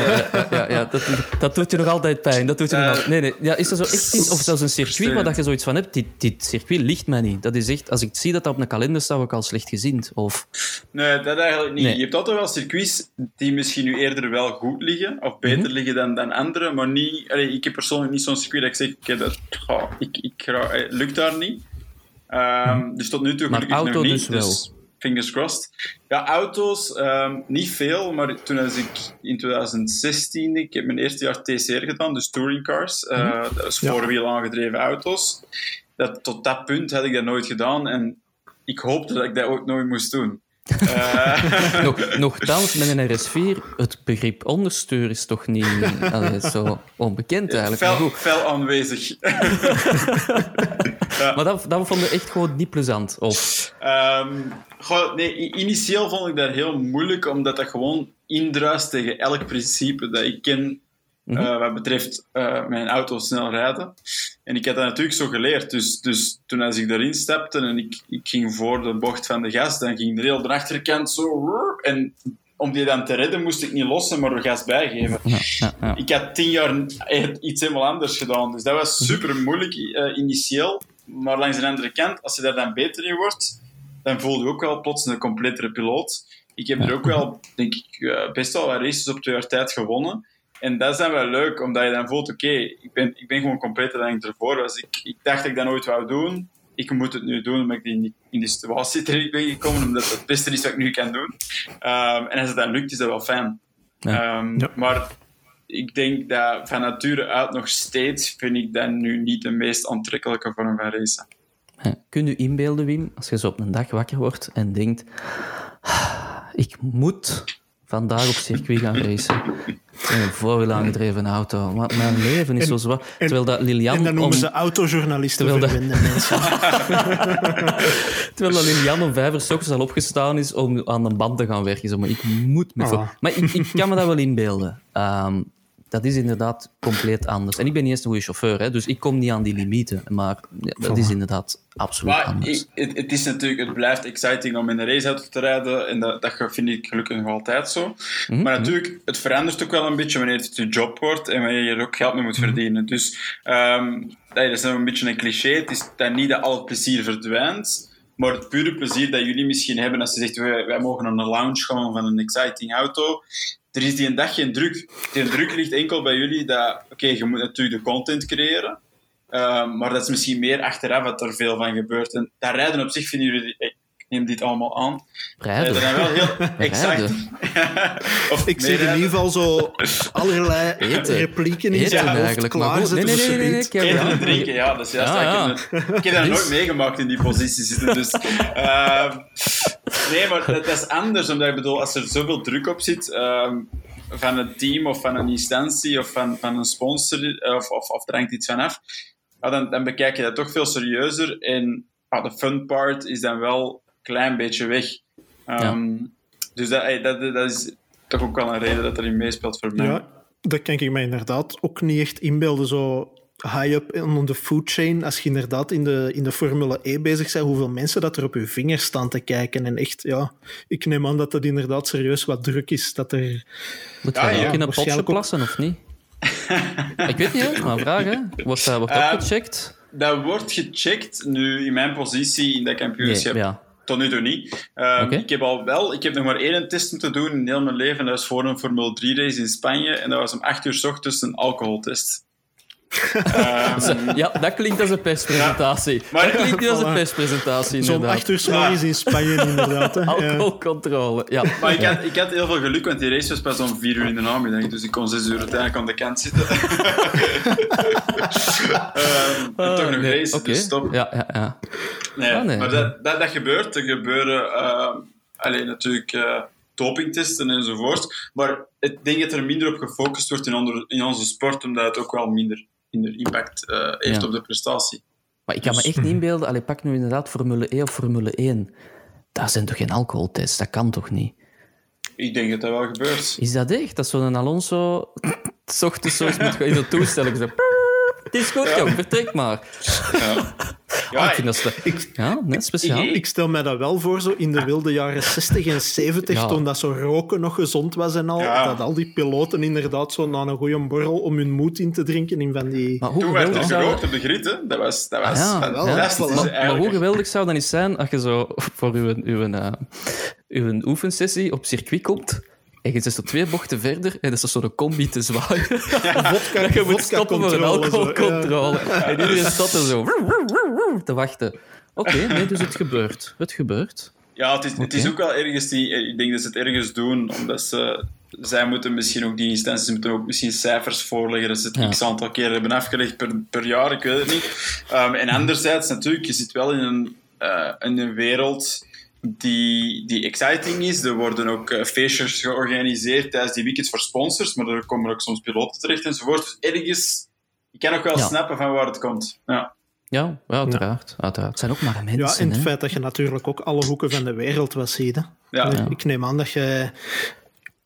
ja, ja, dat, dat doet je nog altijd pijn. Dat doet je nog altijd... Nee, nee. Ja, is er zo echt of zelfs een circuit waar dat je zoiets van hebt, dit, dit circuit ligt mij niet. Dat is echt, als ik zie dat dat op een kalender staat, word ik al slecht gezind. Of... Nee, dat eigenlijk niet. Nee. Je hebt altijd wel circuits die misschien nu eerder wel goed liggen, of beter mm -hmm. liggen dan, dan andere, maar niet... Allee, ik heb persoonlijk niet zo'n circuit dat ik zeg, okay, dat, oh, ik, ik, ik, lukt daar niet. Um, dus tot nu toe maar auto nog niet. dus wel. Dus fingers crossed. Ja, auto's, um, niet veel, maar toen was ik in 2016, ik heb mijn eerste jaar TCR gedaan, dus touring cars. Uh, mm -hmm. Dat was voorwiel ja. aangedreven auto's. Dat, tot dat punt had ik dat nooit gedaan en ik hoopte dat ik dat ook nooit moest doen. Uh... Nog, nogthans, met een RS4, het begrip onderstuur is toch niet allee, zo onbekend eigenlijk. Fel, fel aanwezig. ja. Maar dat, dat vond ik echt gewoon niet plezant. Of... Um, goh, nee, initieel vond ik dat heel moeilijk, omdat dat gewoon indruist tegen elk principe dat ik ken Mm -hmm. uh, wat betreft uh, mijn auto snel rijden. En ik had dat natuurlijk zo geleerd. Dus, dus toen als ik erin stapte en ik, ik ging voor de bocht van de gas, dan ging de heel de achterkant zo... En om die dan te redden moest ik niet lossen, maar gas bijgeven. Ja, ja, ja. Ik had tien jaar iets helemaal anders gedaan. Dus dat was mhm. super moeilijk uh, initieel. Maar langs de andere kant, als je daar dan beter in wordt, dan voel je ook wel plots een completere piloot. Ik heb er ook wel, denk ik, best wel wat races op twee jaar tijd gewonnen. En dat is dan wel leuk, omdat je dan voelt, oké, okay, ik, ben, ik ben gewoon completer dan ik ervoor was. Ik, ik dacht dat ik dat nooit wou doen. Ik moet het nu doen, omdat ik in die, in die situatie terecht ben gekomen, omdat het het beste is wat ik nu kan doen. Um, en als het dan lukt, is dat wel fijn. Ja. Um, ja. Maar ik denk dat van nature uit nog steeds vind ik dat nu niet de meest aantrekkelijke vorm van racen. Ja. Kun je inbeelden, Wim, als je zo op een dag wakker wordt en denkt, ik moet vandaag op circuit gaan racen. In een voorwiel aangedreven auto. Maar mijn leven is en, zo zwaar. Terwijl dat Lilian... En dan noemen om, ze autojournalisten terwijl dat, mensen. terwijl dat Lilian om vijf uur al opgestaan is om aan een band te gaan werken. Zo, maar ik moet me... Oh. Maar ik, ik, kan me dat wel inbeelden. Um, dat is inderdaad compleet anders. En ik ben niet eens een goede chauffeur, hè, dus ik kom niet aan die limieten. Maar ja, dat is inderdaad absoluut maar anders. Ik, het, is natuurlijk, het blijft exciting om in een raceauto te rijden. En dat, dat vind ik gelukkig nog altijd zo. Mm -hmm. Maar natuurlijk, het verandert ook wel een beetje wanneer het je job wordt en wanneer je er ook geld mee moet verdienen. Mm -hmm. Dus um, dat is een beetje een cliché. Het is dan niet dat al het plezier verdwijnt. Maar het pure plezier dat jullie misschien hebben als je zegt, wij, wij mogen aan een lounge gaan van een exciting auto, er is die een dag geen druk. Die druk ligt enkel bij jullie dat, oké, je moet natuurlijk de content creëren, uh, maar dat is misschien meer achteraf wat er veel van gebeurt. En dat rijden op zich vinden jullie, ik neem dit allemaal aan, rijden. Uh, dat wel heel exact. of ik zie in ieder geval zo allerlei Eten. replieken in zijn hoofd eigenlijk, klaarzetten. Nee, nee, nee, nee, nee, nee, Eten en drinken, ja. Dus juist, ja, ja. Ik, heb, ik heb dat nooit meegemaakt in die positie zitten. Dus, uh, Nee, maar dat is anders, omdat ik bedoel, als er zoveel druk op zit um, van het team of van een instantie of van, van een sponsor of, of, of er hangt iets van af, ja, dan, dan bekijk je dat toch veel serieuzer. En ja, de fun part is dan wel een klein beetje weg. Um, ja. Dus dat, dat, dat is toch ook wel een reden dat erin meespeelt voor mij. Ja, dat kan ik me inderdaad ook niet echt inbeelden. Zo high-up on the food chain, als je inderdaad in de, in de Formule E bezig bent, hoeveel mensen dat er op je vingers staan te kijken. En echt, ja, ik neem aan dat dat inderdaad serieus wat druk is. Dat er, Moet Ja, je ja. ook in een potje plassen of niet? ik weet niet, maar vraag, hè. Wordt dat wordt Eh, ook gecheckt? Dat wordt gecheckt, nu in mijn positie in dat kampioenschap. Nee, ja. Tot nu toe niet. Ehm. Ik heb al wel, ik heb nog maar één test moeten doen in heel mijn leven. Dat was voor een Formule 3 race in Spanje. En dat was om 8 uur s ochtends een alcoholtest. Ehm, Ja, dat klinkt als een perspresentatie. Maar- dat klinkt als een perspresentatie, zo'n inderdaad. acht uur in Spanje, inderdaad. Hè. Alcoholcontrole, ja. maar ik had, ik had heel veel geluk, want die race was pas om 4 uur in de namiddag. Dus ik kon 6 uur uiteindelijk aan de kant zitten. Ehm, en toch nog nee, race, oké. dus stop. Ja, ja, ja. Nee, Ah, nee. maar dat, dat, dat gebeurt. Er gebeuren eh, alleen natuurlijk eh, dopingtesten enzovoort. Maar ik denk dat er minder op gefocust wordt in, onder, in onze sport, omdat het ook wel minder, minder impact eh, heeft Ja. op de prestatie. Maar ik kan me Dus- echt niet inbeelden... Allee, pak nu inderdaad Formule E of Formule 1. Daar zijn toch geen alcoholtests? Dat kan toch niet? Ik denk dat dat wel gebeurt. Is dat echt? Dat zo'n Alonso... s ochtends zo eens moet gaan in de toestelling. Zo, is goed, jong, vertrek maar. Ja, Ja, ja ik vind dat... st- Ja, net speciaal. ik- Ik stel mij dat wel voor, zo in de wilde jaren 60 en 70, Ja. toen dat zo roken nog gezond was en al, Ja. dat al die piloten inderdaad zo na een goede borrel om hun moed in te drinken in van die... Maar hoe toen werd er geweldig zou... gerookt op de griet, hè. Dat was, dat was Ah, ja, fantastisch. Maar, hoe geweldig zou dat niet zijn als je zo voor uw, uw, eh, uw oefensessie op circuit komt en je zit zo twee bochten verder en dat is zo zo'n combi te zwaaien. Vodka, dat je moet stoppen voor een zo, ja. alcoholcontrole. En iedereen staat er zo te wachten. Oké, nee, dus het gebeurt. Het gebeurt. Ja, het is, het is ook wel ergens die... Ik denk dat ze het ergens doen, omdat ze... Zij moeten misschien ook, die instanties moeten ook misschien cijfers voorleggen, dat ze het Ja. x aantal keer hebben afgelegd per, per jaar, ik weet het niet. Ehm, en anderzijds, natuurlijk, je zit wel in een, eh, in een wereld die, die exciting is. Er worden ook eh, feestjes georganiseerd tijdens die weekends voor sponsors, maar er komen ook soms piloten terecht enzovoort. Dus ergens... Je kan ook wel Ja. snappen van waar het komt. Ja. Ja, ja, uiteraard, uiteraard. Het zijn ook maar mensen. Ja, en het hè. feit dat je natuurlijk ook alle hoeken van de wereld. Ja. Allee, Ja. Ik neem aan dat je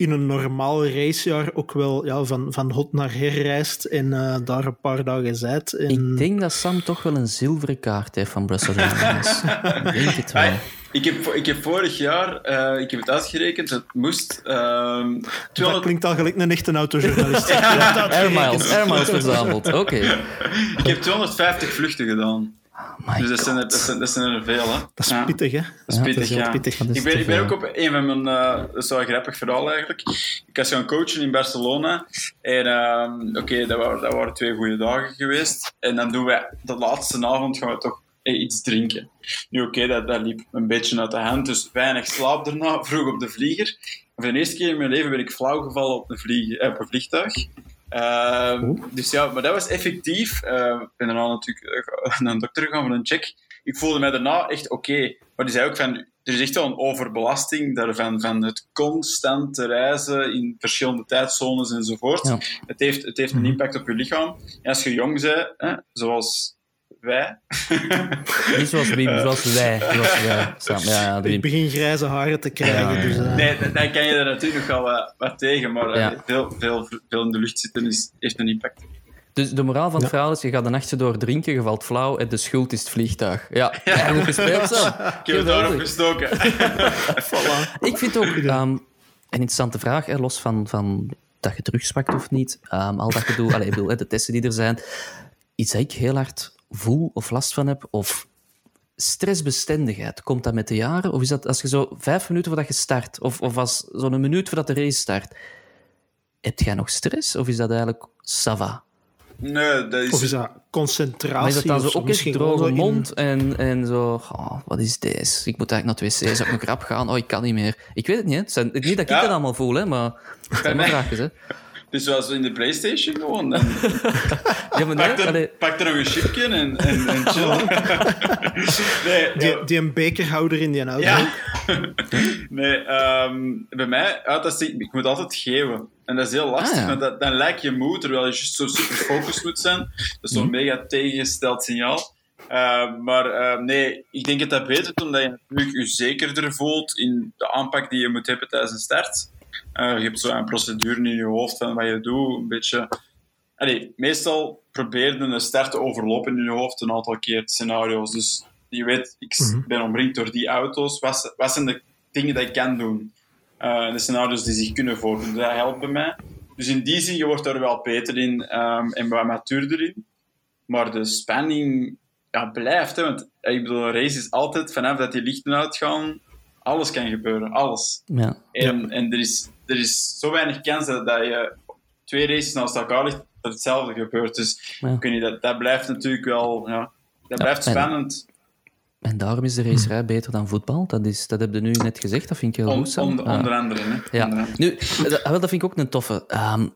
in een normaal racejaar ook wel ja, van, van hot naar her reist en eh, daar een paar dagen zijt. En... Ik denk dat Sam toch wel een zilveren kaart heeft van Brussels Airlines. ik denk het wel. Ah, ik, heb, ik heb vorig jaar, eh, ik heb het uitgerekend, het moest ehm Dat 200, klinkt al gelijk een echte autojournalist. Air miles, air miles verzameld. Oké. ik heb 250 vluchten gedaan. My Dus dat zijn, er, dat, zijn, dat zijn er veel, hè. Dat is Ja, pittig, hè? dat is Ja, pittig, dat is ja. pittig. Is Ik ben, ik ben ook op een van mijn... eh, dat is wel een grappig verhaal, eigenlijk. Ik was gaan coachen in Barcelona. En ehm, oké, dat, waren, dat waren twee goede dagen geweest. En dan doen wij... De laatste avond gaan we toch eh, iets drinken. Nu, oké, dat, dat liep een beetje uit de hand. Dus weinig slaap daarna, vroeg op de vlieger. Voor de eerste keer in mijn leven ben ik flauw gevallen op een, vlieg, eh, op een vliegtuig. Ehm, dus ja, maar dat was effectief. Eh, ik ben daarna natuurlijk eh, naar een dokter gegaan voor een check. Ik voelde mij daarna echt oké. Maar die zei ook van, er is echt wel een overbelasting daarvan, van het constant te reizen in verschillende tijdzones enzovoort. Ja. Het heeft, het heeft een impact op je lichaam. En als je jong bent, hè, zoals wij, Niet zoals Wim, zoals wij. Zoals wij. Sam, ja, ja, Ik begin grijze haren te krijgen. Ja, dus, eh, nee, dan- dan kan je er natuurlijk nog wel wat, wat tegen, maar eh, Ja. veel, veel, veel in de lucht zitten is, heeft een impact. Dus de moraal van het Ja. verhaal is, je gaat de nachtje door drinken, je valt flauw en de schuld is het vliegtuig. Ja, ja. goed gespeeld, Sam. Ik heb het daarop gestoken. voilà. Ik vind ook ehm, een interessante vraag, hè, los van, van dat je drugs pakt of niet, ehm, al dat je doet, allee, ik bedoel, hè, de testen die er zijn, iets dat ik heel hard voel of last van heb, of stressbestendigheid, komt dat met de jaren? Of is dat als je zo vijf minuten voordat je start, of, of als zo'n minuut voordat de race start, heb jij nog stress, of is dat eigenlijk sava? Nee, dat is... Of is dat concentratie? Maar is dat dan zo ook eens droge in- mond en, en zo... Oh, wat is deze? Ik moet eigenlijk naar het wc. Zou ik nog rap gaan? Oh, ik kan niet meer. Ik weet het niet. hè. Het zijn, niet dat ik Ja. dat allemaal voel, hè, maar... Het zijn maar mij- vraagjes, hè. Dus zoals in de Playstation gewoon. Dan Ja, maar nee, pak, er, allee, pak er nog een chipje en, en, en chill. nee, Die, eh, die een bekerhouder in die auto. ja. nee ehm, bij mij, uit dat zie- ik moet altijd geven. En dat is heel lastig, Ah, ja. want dat, dan lijkt je moe, terwijl je juist zo super gefocust moet zijn. Dat is zo'n Mhm. mega tegengesteld signaal. Eh, maar eh, nee, ik denk dat dat beter doet, omdat je natuurlijk je zekerder voelt in de aanpak die je moet hebben tijdens een start. Uh, je hebt zo een procedure in je hoofd van wat je doet. Een beetje... Allee, meestal probeer je een start te overlopen in je hoofd een aantal keer scenario's. Dus je weet, ik Mhm. ben omringd door die auto's. Wat, wat zijn de dingen die ik kan doen? Uh, de scenario's die zich kunnen voordoen. Dat helpt bij mij. Dus in die zin, je wordt er wel beter in um, en wat matuurder in. Maar de spanning ja, blijft. Hè, want ik bedoel, een race is altijd, vanaf dat die lichten uitgaan, alles kan gebeuren. Alles. Ja. En, en er, is, er is zo weinig kans dat, dat je twee races naast elkaar ligt, dat hetzelfde gebeurt. Dus Ja. kun je dat, dat blijft natuurlijk wel... Ja, dat blijft en- spannend. En daarom is de racerij beter dan voetbal. Dat, is, dat heb je nu net gezegd, dat vind ik heel goed, onder, Ah. onder andere. Hè. Ja, andere. nu, dat, wel, dat vind ik ook een toffe. Ehm,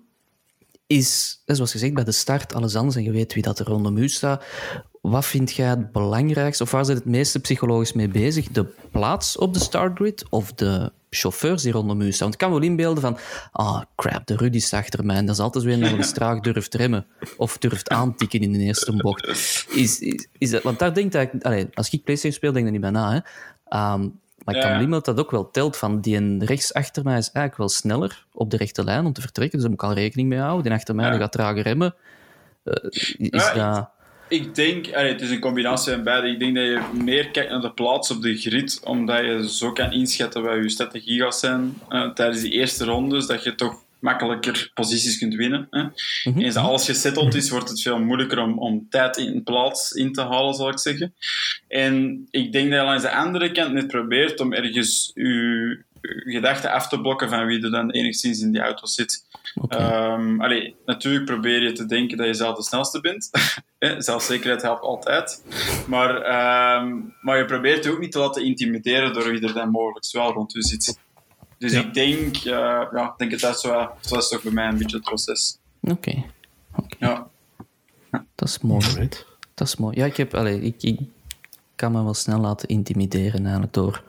is, zoals gezegd, bij de start alles anders en je weet wie dat er rondom u staat. Wat vind jij het belangrijkste, of waar zit het meeste psychologisch mee bezig? De plaats op de startgrid of de chauffeurs die rondom u staan? Want ik kan wel inbeelden van, ah, crap, de Rudy staat achter mij. En dat is altijd weer nog eens traag durft remmen. Of durft aantikken in de eerste bocht. Is, is, is dat, want daar denk ik, allee, als ik PlayStation speel, denk ik er niet bij na. Hè. Ehm, maar ik Ja. kan inbeelden dat dat ook wel telt van die een rechts achter mij is eigenlijk wel sneller op de rechte lijn om te vertrekken. Dus daar moet ik al rekening mee houden. Die achter mij Ja. die gaat trager remmen. Eh, is Ja, dat... Ik denk, allee, het is een combinatie van beide. Ik denk dat je meer kijkt naar de plaats op de grid, omdat je zo kan inschatten wat je strategie gaat zijn eh, tijdens die eerste rondes, dat je toch makkelijker posities kunt winnen. Hè. Mhm. Eens alles gesetteld is, wordt het veel moeilijker om, om tijd in plaats in te halen, zal ik zeggen. En ik denk dat je langs de andere kant net probeert om ergens je gedachten af te blokken van wie er dan enigszins in die auto zit. Ehm, allee, natuurlijk probeer je te denken dat je zelf de snelste bent. Hè, Zelfzekerheid helpt altijd. Maar, ehm, maar je probeert je ook niet te laten intimideren door wie er dan mogelijk wel rond je zit. Dus Ja. ik denk, eh, ja, ik denk dat dat zo, zo is toch bij mij een beetje het proces. Oké, Ja. dat is mooi. Dat is mooi. Ja, ik, heb, allee, ik, ik kan me wel snel laten intimideren eigenlijk door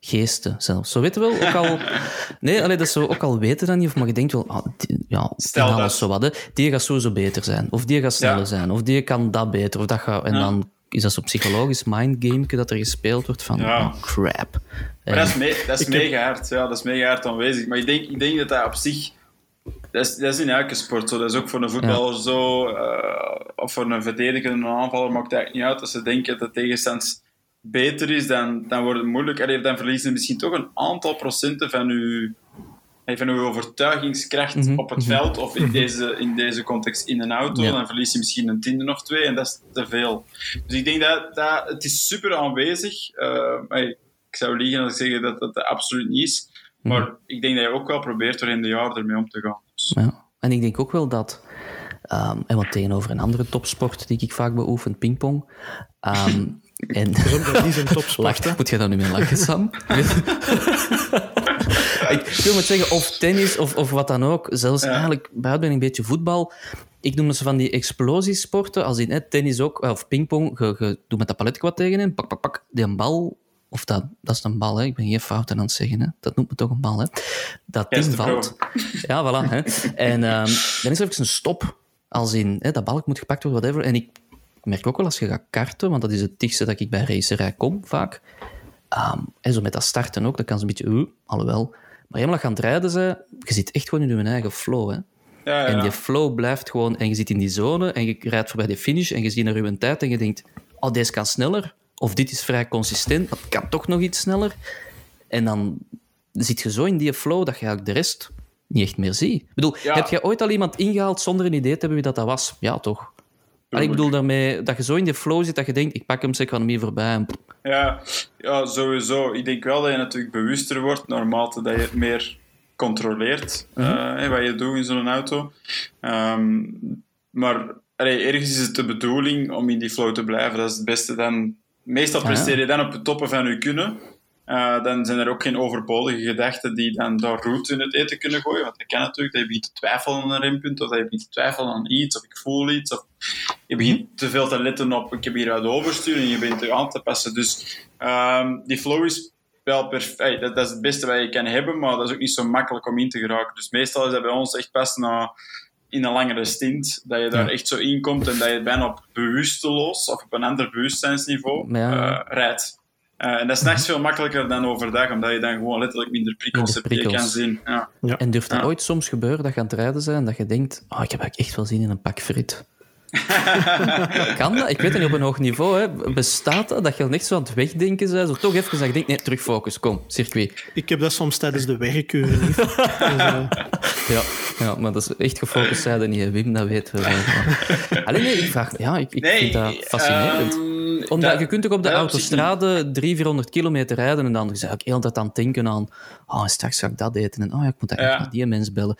geesten zelfs. Zo weten we wel, ook al... Nee, allee, dat ze ook al weten dan niet, of maar je denkt wel, ah, die, ja, Stel dat. zo wat, hè. die gaat sowieso beter zijn, of die gaat sneller Ja. zijn, of die kan dat beter, of dat gaat... En Ja. dan is dat zo'n psychologisch mindgameke dat er gespeeld wordt van, Ja. oh, crap. Maar dat is, me, dat is heb- mega hard. Ja, dat is mega hard aanwezig. Maar ik denk, ik denk dat dat op zich... Dat is, dat is in elke sport zo. Dat is ook voor een voetballer zo. eh, of voor een verdediger en een aanvaller maakt het eigenlijk niet uit. Als ze denken dat de tegenstand beter is, dan, dan wordt het moeilijk. Allee, dan verliezen ze misschien toch een aantal procenten van uw, van uw overtuigingskracht Mhm, op het veld. Of in deze, in deze context in een auto. Ja. Dan verlies je misschien een tiende of twee. En dat is te veel. Dus ik denk dat, dat het is super aanwezig. Maar ik zou liegen als ik zeg dat dat, dat absoluut niet is. Maar ik denk dat je ook wel probeert door in de jaren ermee om te gaan. Dus, Ja. En ik denk ook wel dat, ehm, en wat tegenover een andere topsport die ik vaak beoefen, pingpong. ehm, en die zijn topsport. moet jij daar nu mee lachen, Sam? ik wil maar zeggen, of tennis of, of wat dan ook. Zelfs Ja. eigenlijk, buiten een beetje voetbal. Ik noem ze van die explosiesporten, als in hè, tennis ook, of pingpong. Je, je doet met dat palet wat tegen hem, pak, pak, pak, die een bal... Of dat, dat is een bal, hè. ik ben geen fout aan het zeggen. Hè. Dat noemt me toch een bal. Hè. Dat is ding valt. Ja, voilà. Hè. En ehm, dan is er even een stop. Als in, hè, dat balk moet gepakt worden, whatever. En ik merk ook wel als je gaat karten, want dat is het dichtste dat ik bij racerij kom, vaak. Ehm, en zo met dat starten ook, dat kan ze een beetje... Uh, alhoewel. Maar helemaal gaan het rijden, ze, je zit echt gewoon in je eigen flow. Hè. ja, ja. En die flow blijft gewoon... En je zit in die zone en je rijdt voorbij de finish en je ziet naar je tijd en je denkt... Oh, deze kan sneller. Of dit is vrij consistent. Dat kan toch nog iets sneller. En dan zit je zo in die flow dat je eigenlijk de rest niet echt meer ziet. Ik bedoel, Ja. heb je ooit al iemand ingehaald zonder een idee te hebben wie dat, dat was? Ja, toch? Ik bedoel daarmee dat je zo in die flow zit dat je denkt, ik pak hem, ik ga hem hier voorbij. Ja, ja, sowieso. Ik denk wel dat je natuurlijk bewuster wordt, naarmate dat je het meer controleert, eh, hè, wat je doet in zo'n auto. Ehm, maar allee, ergens is het de bedoeling om in die flow te blijven. Dat is het beste. Dan, meestal ja. presteer je dan op het toppen van je kunnen. Eh, dan zijn er ook geen overbodige gedachten die dan daar roet in het eten kunnen gooien. Want dat kan natuurlijk, dat je begint te twijfelen aan een rempunt, of dat je begint te twijfelen aan iets, of ik voel iets, of je begint te veel te letten op ik heb hier wat overstuur en je begint er aan te passen. Dus ehm, die flow is wel perfect. Dat, dat is het beste wat je kan hebben, maar dat is ook niet zo makkelijk om in te geraken. Dus meestal is dat bij ons echt pas na, in een langere stint, dat je daar Ja. echt zo in komt en dat je bijna op bewusteloos of op een ander bewustzijnsniveau Ja. eh, rijdt. Uh, en dat is nachts veel makkelijker dan overdag, omdat je dan gewoon letterlijk minder prikkels, Minder hebt die je prikkels. kan zien. Ja. En durft Ja. ooit soms gebeuren dat je aan het rijden bent en dat je denkt, oh, ik heb eigenlijk echt wel zin in een pak frit. kan dat? Ik weet het niet op een hoog niveau. Hè. Bestaat dat? Dat je dan echt zo aan het wegdenken bent? Zo toch even dat je denkt, nee, terug focus, kom, circuit. Ik heb dat soms tijdens de werkuren. Dus, Ja, ja maar dat is echt gefocust zijn en niet, hè, Wim, dat weten we Alleen nee, ik vraag, ja, ik, ik Nee, vind dat fascinerend. ehm, Omdat dat- je kunt ook op de dat autostrade 300, 400 kilometer rijden en dan zeg ik heel tijd aan het denken aan oh, straks ga ik dat eten en oh ja, ik moet eigenlijk Ja. naar die mens bellen.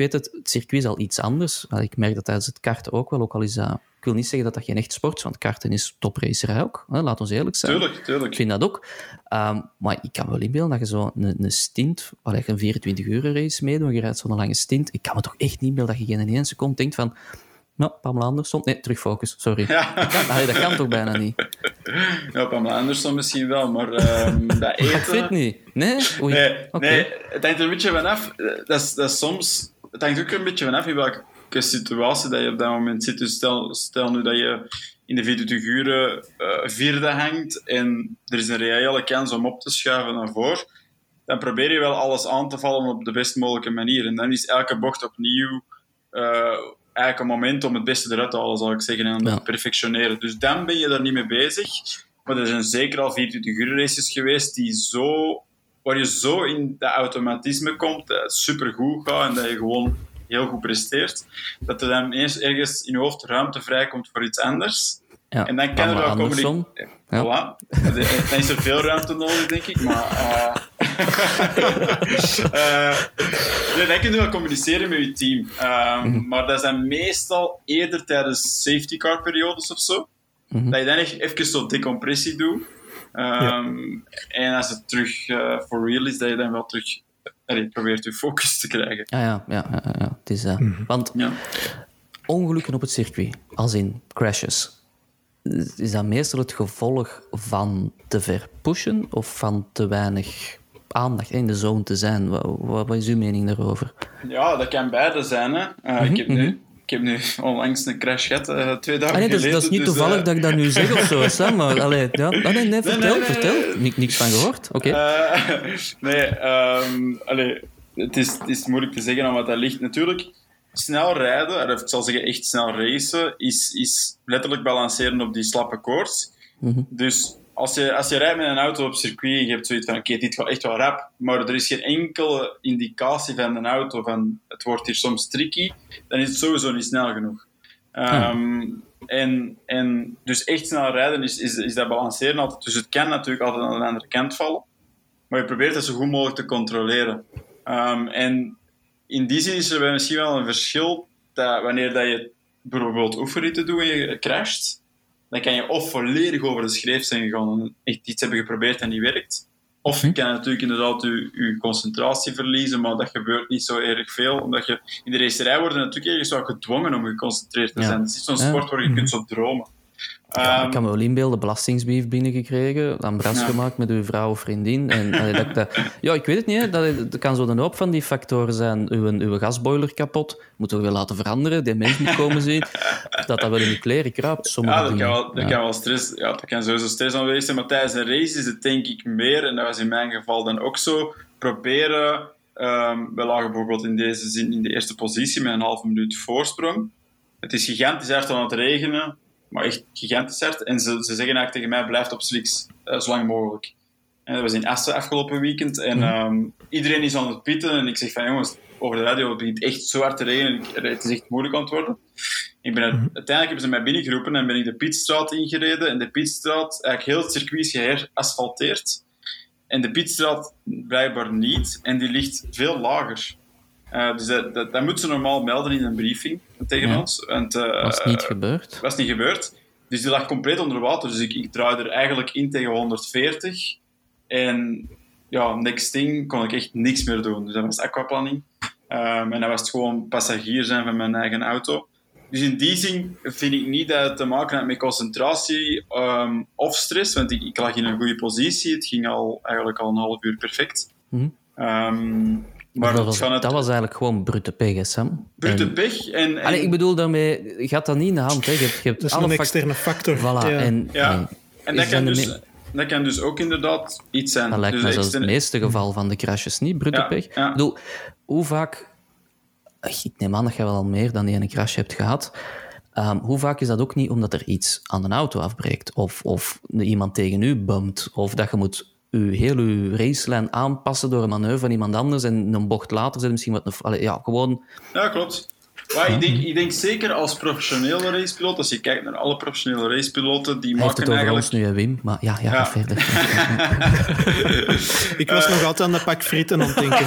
Ik weet het, het circuit is al iets anders. Maar Ik merk dat tijdens het karten ook wel, ook al is dat... Ik wil niet zeggen dat dat geen echt sport is, want karten is topracerij ook. Hè, laat ons eerlijk zijn. Tuurlijk, Ik tuurlijk. vind dat ook. Ehm, maar ik kan me wel inbeelden dat je zo een, een stint, je een 24 uur race meedoet, en je rijdt zo'n lange stint. Ik kan me toch echt niet inbeelden dat je geen één seconde denkt van, nou, Pamela Anderson, nee, terug focus, sorry. Ja. Dat, kan, allee, dat kan toch bijna niet? Ja, Pamela Anderson misschien wel, maar ehm, dat Maar ik weet eten... niet. Nee? Oei. Nee, het hangt er een beetje vanaf. Dat is, dat is soms... Het hangt ook een beetje vanaf in welke situatie dat je op dat moment zit. Dus stel, stel nu dat je in de 24 uren eh, vierde hangt en er is een reële kans om op te schuiven naar voren, dan probeer je wel alles aan te vallen op de best mogelijke manier. En dan is elke bocht opnieuw eh, eigenlijk een moment om het beste eruit te halen, zal ik zeggen, en Ja. te perfectioneren. Dus dan ben je daar niet mee bezig. Maar er zijn zeker al 24 uur races geweest die zo, waar je zo in dat automatisme komt, dat het supergoed gaat en dat je gewoon heel goed presteert, dat er dan eens ergens in je hoofd ruimte vrijkomt voor iets anders. Ja, En dan kan er Pamela wel communicatie... Ja. Voilà. Dan is er veel ruimte nodig, denk ik. Maar eh, nee, dan kun je wel communiceren met je team. Ehm, Mhm. Maar dat is dan meestal eerder tijdens safety car periodes of zo. Mhm. Dat je dan echt even zo decompressie doet. Ehm, En als het terug eh for real is, dat je dan wel terug allee, probeert je focus te krijgen. Ja, ja, ja, ja, ja. Het is, eh, Want Ja. ongelukken op het circuit, als in crashes, is dat meestal het gevolg van te ver pushen of van te weinig aandacht in de zone te zijn? Wat, wat, wat is uw mening daarover? Ja, dat kan beide zijn. Hè. Eh, ik, heb nu, ik heb nu onlangs een crash gehad, eh, twee dagen Ah, nee, dat, is- geleden. dat is niet dus, toevallig eh, dat ik dat nu zeg of zo, Sam. Maar, allee, ja. Ah, nee, nee, vertel, nee, nee, vertel. Niks van gehoord. Oké. Eh, nee, allee, het, is, het is moeilijk te zeggen aan wat dat ligt. Natuurlijk, snel rijden, of ik zal zeggen echt snel racen, is, is letterlijk balanceren op die slappe koers. Mhm. Dus als je, als je rijdt met een auto op circuit en je hebt zoiets van oké, dit gaat echt wel rap, maar er is geen enkele indicatie van een auto van het wordt hier soms tricky, dan is het sowieso niet snel genoeg. Ehm, en, en dus echt snel rijden is, is, is dat balanceren altijd. Dus het kan natuurlijk altijd aan de andere kant vallen. Maar je probeert het zo goed mogelijk te controleren. Ehm, en in die zin is er misschien wel een verschil dat wanneer dat je bijvoorbeeld oefenritten doet en je crasht, dan kan je of volledig over de schreef zijn gegaan en echt iets hebben geprobeerd en niet werkt. Of je kan natuurlijk inderdaad je, je concentratie verliezen, maar dat gebeurt niet zo erg veel. Omdat je in de racerij wordt je natuurlijk ergens wel gedwongen om geconcentreerd te zijn. Het is zo'n Ja. sport waar je kunt zo dromen. Ja, Ehm, ik kan me wel inbeelden, belastingsbrief binnengekregen, aan bras Ja. gemaakt met uw vrouw of vriendin. En, dat, dat- ja, ik weet het niet, hè. dat, dat kan zo een hoop van die factoren zijn. Uw, uw gasboiler kapot, moeten we wel laten veranderen, die mens moet komen zien. Dat dat wel in de kleren kruipt, sommige Ja, dat kan, wel, dat Ja. kan wel stress. Ja, dat kan sowieso stress aanwezig zijn. Maar tijdens een race is het denk ik meer, en dat was in mijn geval dan ook zo, proberen. ehm we lagen bijvoorbeeld in deze zin in de eerste positie met een halve minuut voorsprong. Het is gigantisch hard aan het regenen, maar echt gigantisch hard. En ze, ze zeggen eigenlijk tegen mij: blijf op slicks, eh, zo lang mogelijk. En dat was in Assen afgelopen weekend. En ehm, iedereen is aan het pitten. En ik zeg van jongens, over de radio het begint echt zo hard te regenen. Ik- Het is echt moeilijk aan het worden. Ik ben, Uiteindelijk hebben ze mij binnengeroepen en ben ik de pitstraat ingereden. En de pitstraat, eigenlijk heel het circuit is geherasfalteerd. En de pitstraat blijkbaar niet. En die ligt veel lager. Eh, dus dat, dat, dat moeten ze normaal melden in een briefing tegen Ja. ons. Want, eh, Was niet gebeurd. was niet gebeurd. Dus die lag compleet onder water. Dus ik, ik draaide er eigenlijk in tegen 140. En ja, next thing kon ik echt niks meer doen. Dus dat was aquaplaning. Ehm, en dat was het gewoon passagier zijn van mijn eigen auto. Dus in die zin vind ik niet dat het te maken had met concentratie ehm, of stress. Want ik, ik lag in een goede positie. Het ging al, eigenlijk al een half uur perfect. Ehm, maar dat, was, van het dat was eigenlijk gewoon brute pech, hè, Sam. brute En- pech. En, en, Allee, ik bedoel daarmee, gaat dat niet in de hand. Hè. Je hebt, je hebt Dat is alle een fact- externe factor. Voilà, Ja. en, Ja. en En dat kan dus, dat kan dus ook inderdaad iets zijn. Dat lijkt dus me zelfs het meeste geval van de crashes niet, brutte Ja, pech. ja. Ik bedoel, hoe vaak... Ik neem aan dat je wel al meer dan die ene crash hebt gehad. Ehm, hoe vaak is dat ook niet omdat er iets aan een auto afbreekt? Of, of iemand tegen u bumpt? Of dat je moet uw, heel uw racelijn aanpassen door een manoeuvre van iemand anders en een bocht later zit misschien wat... Een, allee, ja, gewoon... Ja, klopt. Maar ik, denk, ik denk zeker als professionele racepiloot, als je kijkt naar alle professionele racepiloten, die Hij heeft het maken over eigenlijk... ons nu, hè, Wim. Maar ja, ja, Ja. ga verder. Ik was nog altijd aan de pak frieten aan het denken.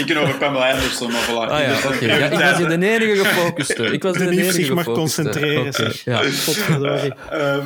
Ik kan over Pamela Anderson, maar voilà. Ah ja, oké. Ja, ik was hier de enige gefocuste. Ik was De enige zich maar gefocuste. concentreren. Ja. Ehm,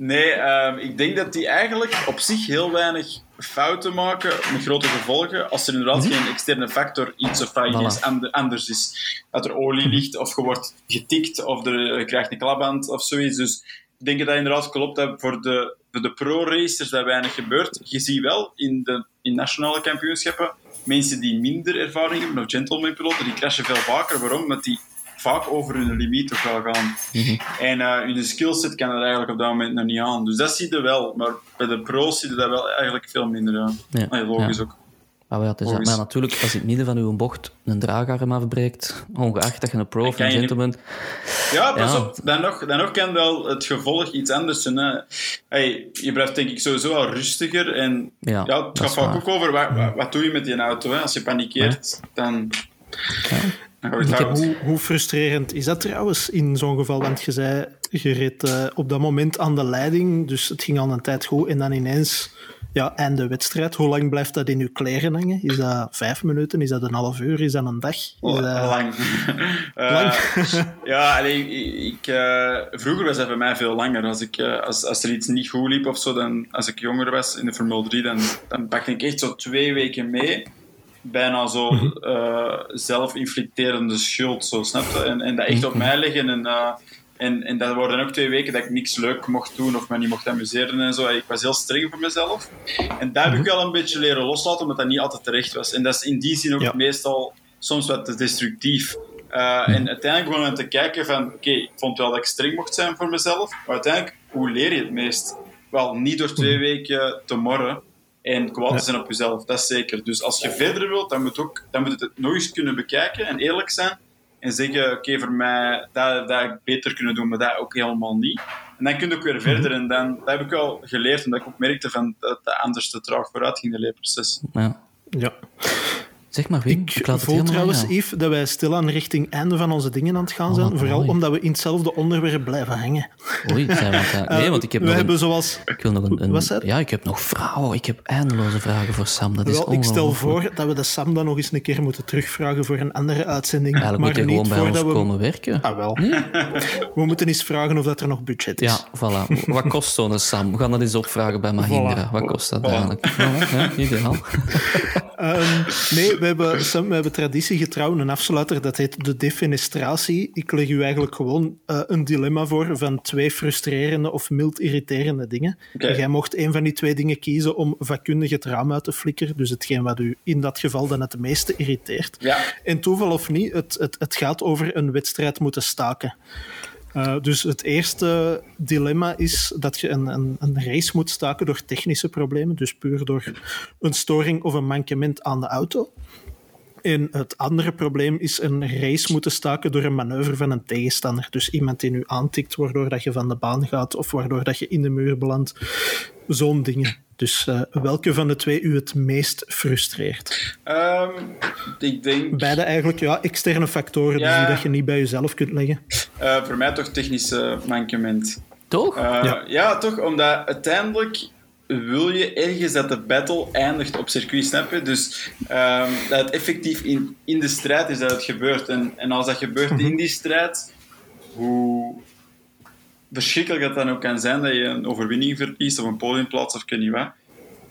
nee, ehm, ik denk dat die eigenlijk op zich heel weinig fouten maken met grote gevolgen als er inderdaad geen externe factor iets of Mhm. Voilà. ander- anders is. Dat er olie ligt, of je wordt getikt, of er, je krijgt een klapband of zoiets. Dus ik denk dat dat inderdaad klopt dat voor de, voor de pro-racers dat weinig gebeurt. Je ziet wel in de in nationale kampioenschappen mensen die minder ervaring hebben, of gentleman-piloten, die crashen veel vaker. Waarom? Omdat die vaak over hun limiet toch wel gaan. En eh hun skillset kan er eigenlijk op dat moment nog niet aan. Dus dat zie je wel. Maar bij de pro's zie je dat wel eigenlijk veel minder aan. Ja, Ah, logisch ja. ook. Maar, ja, maar natuurlijk, als in het midden van uw bocht een draagarm afbreekt, ongeacht dat je een pro of een je gentleman... Ja, pas Ja. op. Dan nog, dan nog kan wel het gevolg iets anders zijn. Hè. Hey, je blijft denk ik sowieso wel rustiger. En Ja, ja, dat het gaat vaak ook over wat, wat, wat doe je met die auto. Hè? Als je panikeert, dan, heb-. Hoe, hoe frustrerend is dat trouwens in zo'n geval? Want je zei, je reed eh, op dat moment aan de leiding, dus het ging al een tijd goed. En dan ineens, ja, einde wedstrijd. Hoe lang blijft dat in je kleren hangen? Is dat vijf minuten? Is dat een half uur? Is dat een dag? Is dat... Lang. Eh, Lang? ja, allee, ik, ik, eh, vroeger was dat bij mij veel langer. Als, ik, als, als er iets niet goed liep of zo, dan, als ik jonger was in de Formule 3, dan, dan pakte ik echt zo twee weken mee. Bijna zo eh, zelf-inflicterende schuld, zo, snap je? En, en dat echt op mij leggen. En, eh, en, en dat waren ook twee weken dat ik niks leuk mocht doen of me niet mocht amuseren en zo. Ik was heel streng voor mezelf. En daar heb ik wel een beetje leren loslaten, omdat dat niet altijd terecht was. En dat is in die zin ook Ja. meestal soms wat te destructief. Uh, en uiteindelijk begon ik te kijken van, oké, ik vond wel dat ik streng mocht zijn voor mezelf, maar uiteindelijk, hoe leer je het meest? Wel, niet door twee weken te morren en kwaad te zijn op jezelf, dat is zeker. Dus als je verder wilt, dan moet, ook, dan moet je het nog eens kunnen bekijken en eerlijk zijn en zeggen, oké, voor mij, dat, dat ik beter kunnen doen, maar dat ook helemaal niet. En dan kun je ook weer verder en dan, dat heb ik wel geleerd, omdat ik ook merkte van, dat dat anders te traag vooruit ging, de leerproces. Ja. Ja. Zeg maar, Wim, Ik ik voel trouwens. Yves, dat wij stilaan richting einde van onze dingen aan het gaan zijn. wat Vooral mooi. omdat we in hetzelfde onderwerp blijven hangen. Oei, zijn we aan het- Nee, want ik heb we nog hebben een, zoals... ik wil nog een? Ja, ik heb nog vragen. Ik heb eindeloze vragen voor Sam. Dat is Wel, ik stel voor dat we de Sam dan nog eens een keer moeten terugvragen voor een andere uitzending. Eigenlijk moet maar je niet gewoon bij ons we... komen werken. Ah, wel. We moeten eens vragen of dat er nog budget is. Ja, voilà. Wat kost zo'n Sam? We gaan dat eens opvragen bij Mahindra. Voilà. Wat kost dat Voilà. eigenlijk? Voilà, ja, ideaal. Ehm, nee, we hebben, Sam, we hebben traditie getrouw, een afsluiter, dat heet de defenestratie. Ik leg u eigenlijk gewoon eh, een dilemma voor van twee frustrerende of mild irriterende dingen. En jij mocht een van die twee dingen kiezen om vakkundig het raam uit te flikkeren, dus hetgeen wat u in dat geval dan het meeste irriteert. Ja, En toeval of niet, het, het, het gaat over een wedstrijd moeten staken. Uh, dus het eerste dilemma is dat je een, een, een, race moet staken door technische problemen, dus puur door een storing of een mankement aan de auto. En het andere probleem is een race moeten staken door een manoeuvre van een tegenstander. Dus iemand die nu aantikt, waardoor dat je van de baan gaat of waardoor dat je in de muur belandt. Zo'n dingen. Dus uh, welke van de twee u het meest frustreert? Um, ik denk... Beide eigenlijk, ja, externe factoren Ja. dus die dat je niet bij jezelf kunt leggen. Uh, voor mij toch technische mankement. Toch? Uh, Ja. ja. toch, omdat uiteindelijk wil je ergens dat de battle eindigt op circuit, snap je? Dus um, dat het effectief in, in de strijd is dat het gebeurt. En, en als dat gebeurt in die strijd, hoe verschrikkelijk dat dan ook kan zijn dat je een overwinning verliest of een podiumplaats of ik weet niet wat,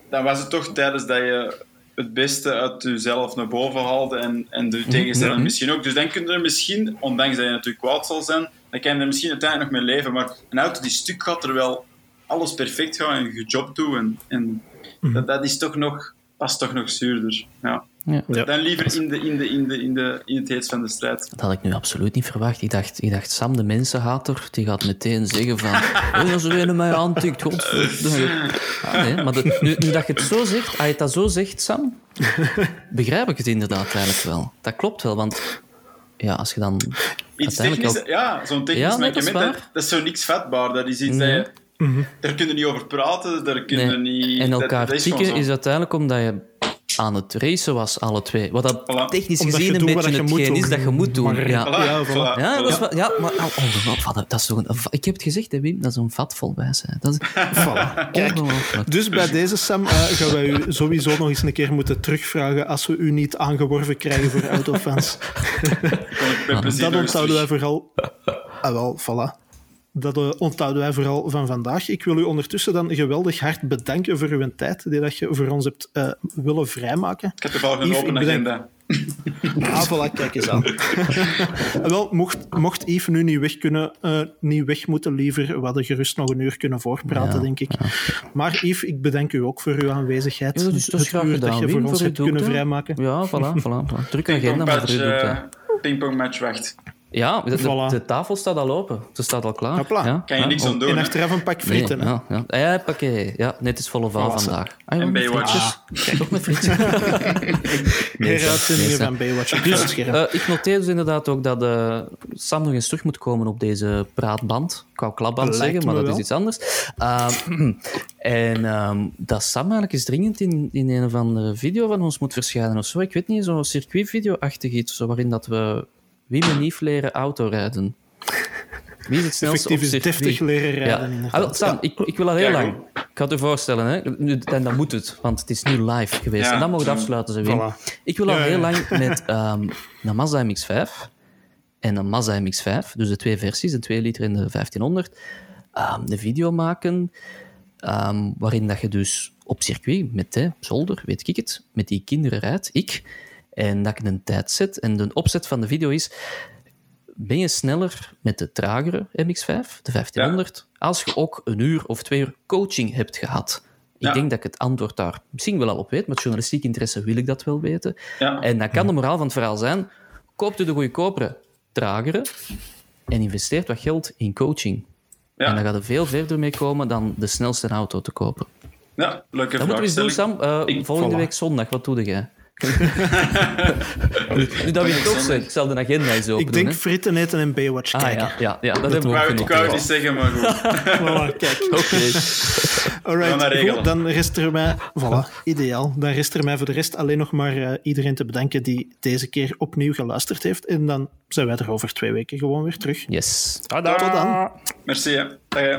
dan was het toch tijdens dat je het beste uit jezelf naar boven haalde en, en de tegenstander Mhm. misschien ook. Dus dan kun je er misschien, ondanks dat je natuurlijk kwaad zal zijn, dan kan je er misschien uiteindelijk nog mee leven. Maar een auto die stuk gaat, terwijl alles perfect gaat en je job doet. En, en dat, dat is toch nog is toch nog zuurder. Ja. Ja. Ja. Dan liever in, de, in, de, in, de, in, de, in het heetst van de strijd. Dat had ik nu absoluut niet verwacht. Ik dacht, ik dacht Sam, de mensenhater, die gaat meteen zeggen van... Oh, als er een mij aantikt, godverdomme. Ah, nee, maar de- nu, nu dat je het zo zegt, als je het dat zo zegt, Sam, begrijp ik het inderdaad eigenlijk wel. Dat klopt wel, want ja, als je dan Iets uiteindelijk technisch, ook... ja, zo'n technisch Ja, nee, dat is mankement, dat, waar. dat is zo niks vatbaar. Dat is iets Nee. dat je... Daar kun je niet over praten, daar kun je Nee. niet... En elkaar dat is uiteindelijk omdat je aan het racen was, alle twee. Wat dat Voilà. technisch Omdat gezien een beetje je moet hetgeen is dat je moet doen. Maar- ja. Voilà, Ja, voilà, voilà. Ja, dat is ja, maar oh, ongelooflijk. Dat is toch een, ik heb het gezegd, hè, Wim, dat is een vat vol wijsheid. Dat is Voilà. Kijk, dus bij deze, Sam, eh, gaan wij u sowieso nog eens een keer moeten terugvragen als we u niet aangeworven krijgen voor autofans. Dat onthouden wij vooral... Ah, wel, voilà. Dat eh, onthouden wij vooral van vandaag. Ik wil u ondertussen dan geweldig hard bedanken voor uw tijd die dat je voor ons hebt eh, willen vrijmaken. Ik heb toevallig een Yves, open agenda. Ah, voilà, kijk eens aan. Wel, mocht, mocht Yves nu niet weg, kunnen, eh, niet weg moeten, liever, we hadden gerust nog een uur kunnen voorpraten, Ja, denk ik. Maar Yves, ik bedank u ook voor uw aanwezigheid. Ja, is het graag uur gedaan, dat je Wim, voor ons voor hebt kunnen vrijmaken. Ja, voilà, voilà. voilà. Druk agenda, maar voor u doet dat. Pingpongmatch wacht. Ja, de, de- Voilà. de tafel staat al open. Ze staat al klaar. Hopla. Ja, Kan je ja, niks oh, aan doen, En achteraf een pak frieten. ja, ja. Ja, pakket. Ja, net is volle val Voilà, vandaag. Ah, ja, En met Baywatch. frietjes. Toch met frietjes. Nee, Heruitzendingen nee, van Baywatch Dus eh, ik noteer dus inderdaad ook dat eh, Sam nog eens terug moet komen op deze praatband. Ik wou klapband Lijkt zeggen, maar dat wel. is iets anders. Ehm, en ehm, dat Sam eigenlijk eens dringend in, in een of andere video van ons moet verschijnen of zo. Ik weet niet, zo'n circuitvideo-achtig iets, zo, waarin dat we Wim en Yves leren autorijden. Wie is het snelste Effectief op is circuit? deftig leren rijden, Ja. Ah, wel, Sam, ik, ik wil al heel Ja, lang. Ik ga het je voorstellen, hè. Nu, en dan moet het, want het is nu live geweest. Ja. En dan mogen we het afsluiten, ze Wim. Voilà. Ik wil al Ja, ja, heel ja. lang met ehm, een Mazda MX-5 en een Mazda MX-5, dus de twee versies, de 2 liter en de 1500, ehm, een video maken ehm, waarin dat je dus op circuit met hè, zolder, weet ik het, met die kinderen rijdt, ik, en dat ik een tijd zet. En de opzet van de video is, ben je sneller met de tragere MX-5, de 1500, als je ook een uur of twee uur coaching hebt gehad? Ik Ja. denk dat ik het antwoord daar misschien wel al op weet. Met journalistiek interesse wil ik dat wel weten. Ja. En dan kan de moraal van het verhaal zijn: koopt u de goedkopere, tragere en investeert wat geld in coaching. En dan gaat er veel verder mee komen dan de snelste auto te kopen. Ja, leuke Dat moeten we eens doen. Sam. Eh, Ik- volgende voilà. week zondag, wat doe jij? nu, dat we het toch zijn, ik zal de agenda eens open Ik denk doen. frieten eten en Baywatch Ah kijken. ja, ja, ja, dat hebben we ook wou, ik wou het niet zeggen, maar goed. Voilà, kijk. Oké. Alright, dat regelen. goed, dan rest er mij... Voilà, ideaal. Dan rest er mij voor de rest alleen nog maar eh, iedereen te bedanken die deze keer opnieuw geluisterd heeft. En dan zijn wij er over twee weken gewoon weer terug. Yes. Tot dan. Merci, hè. Dag, hè.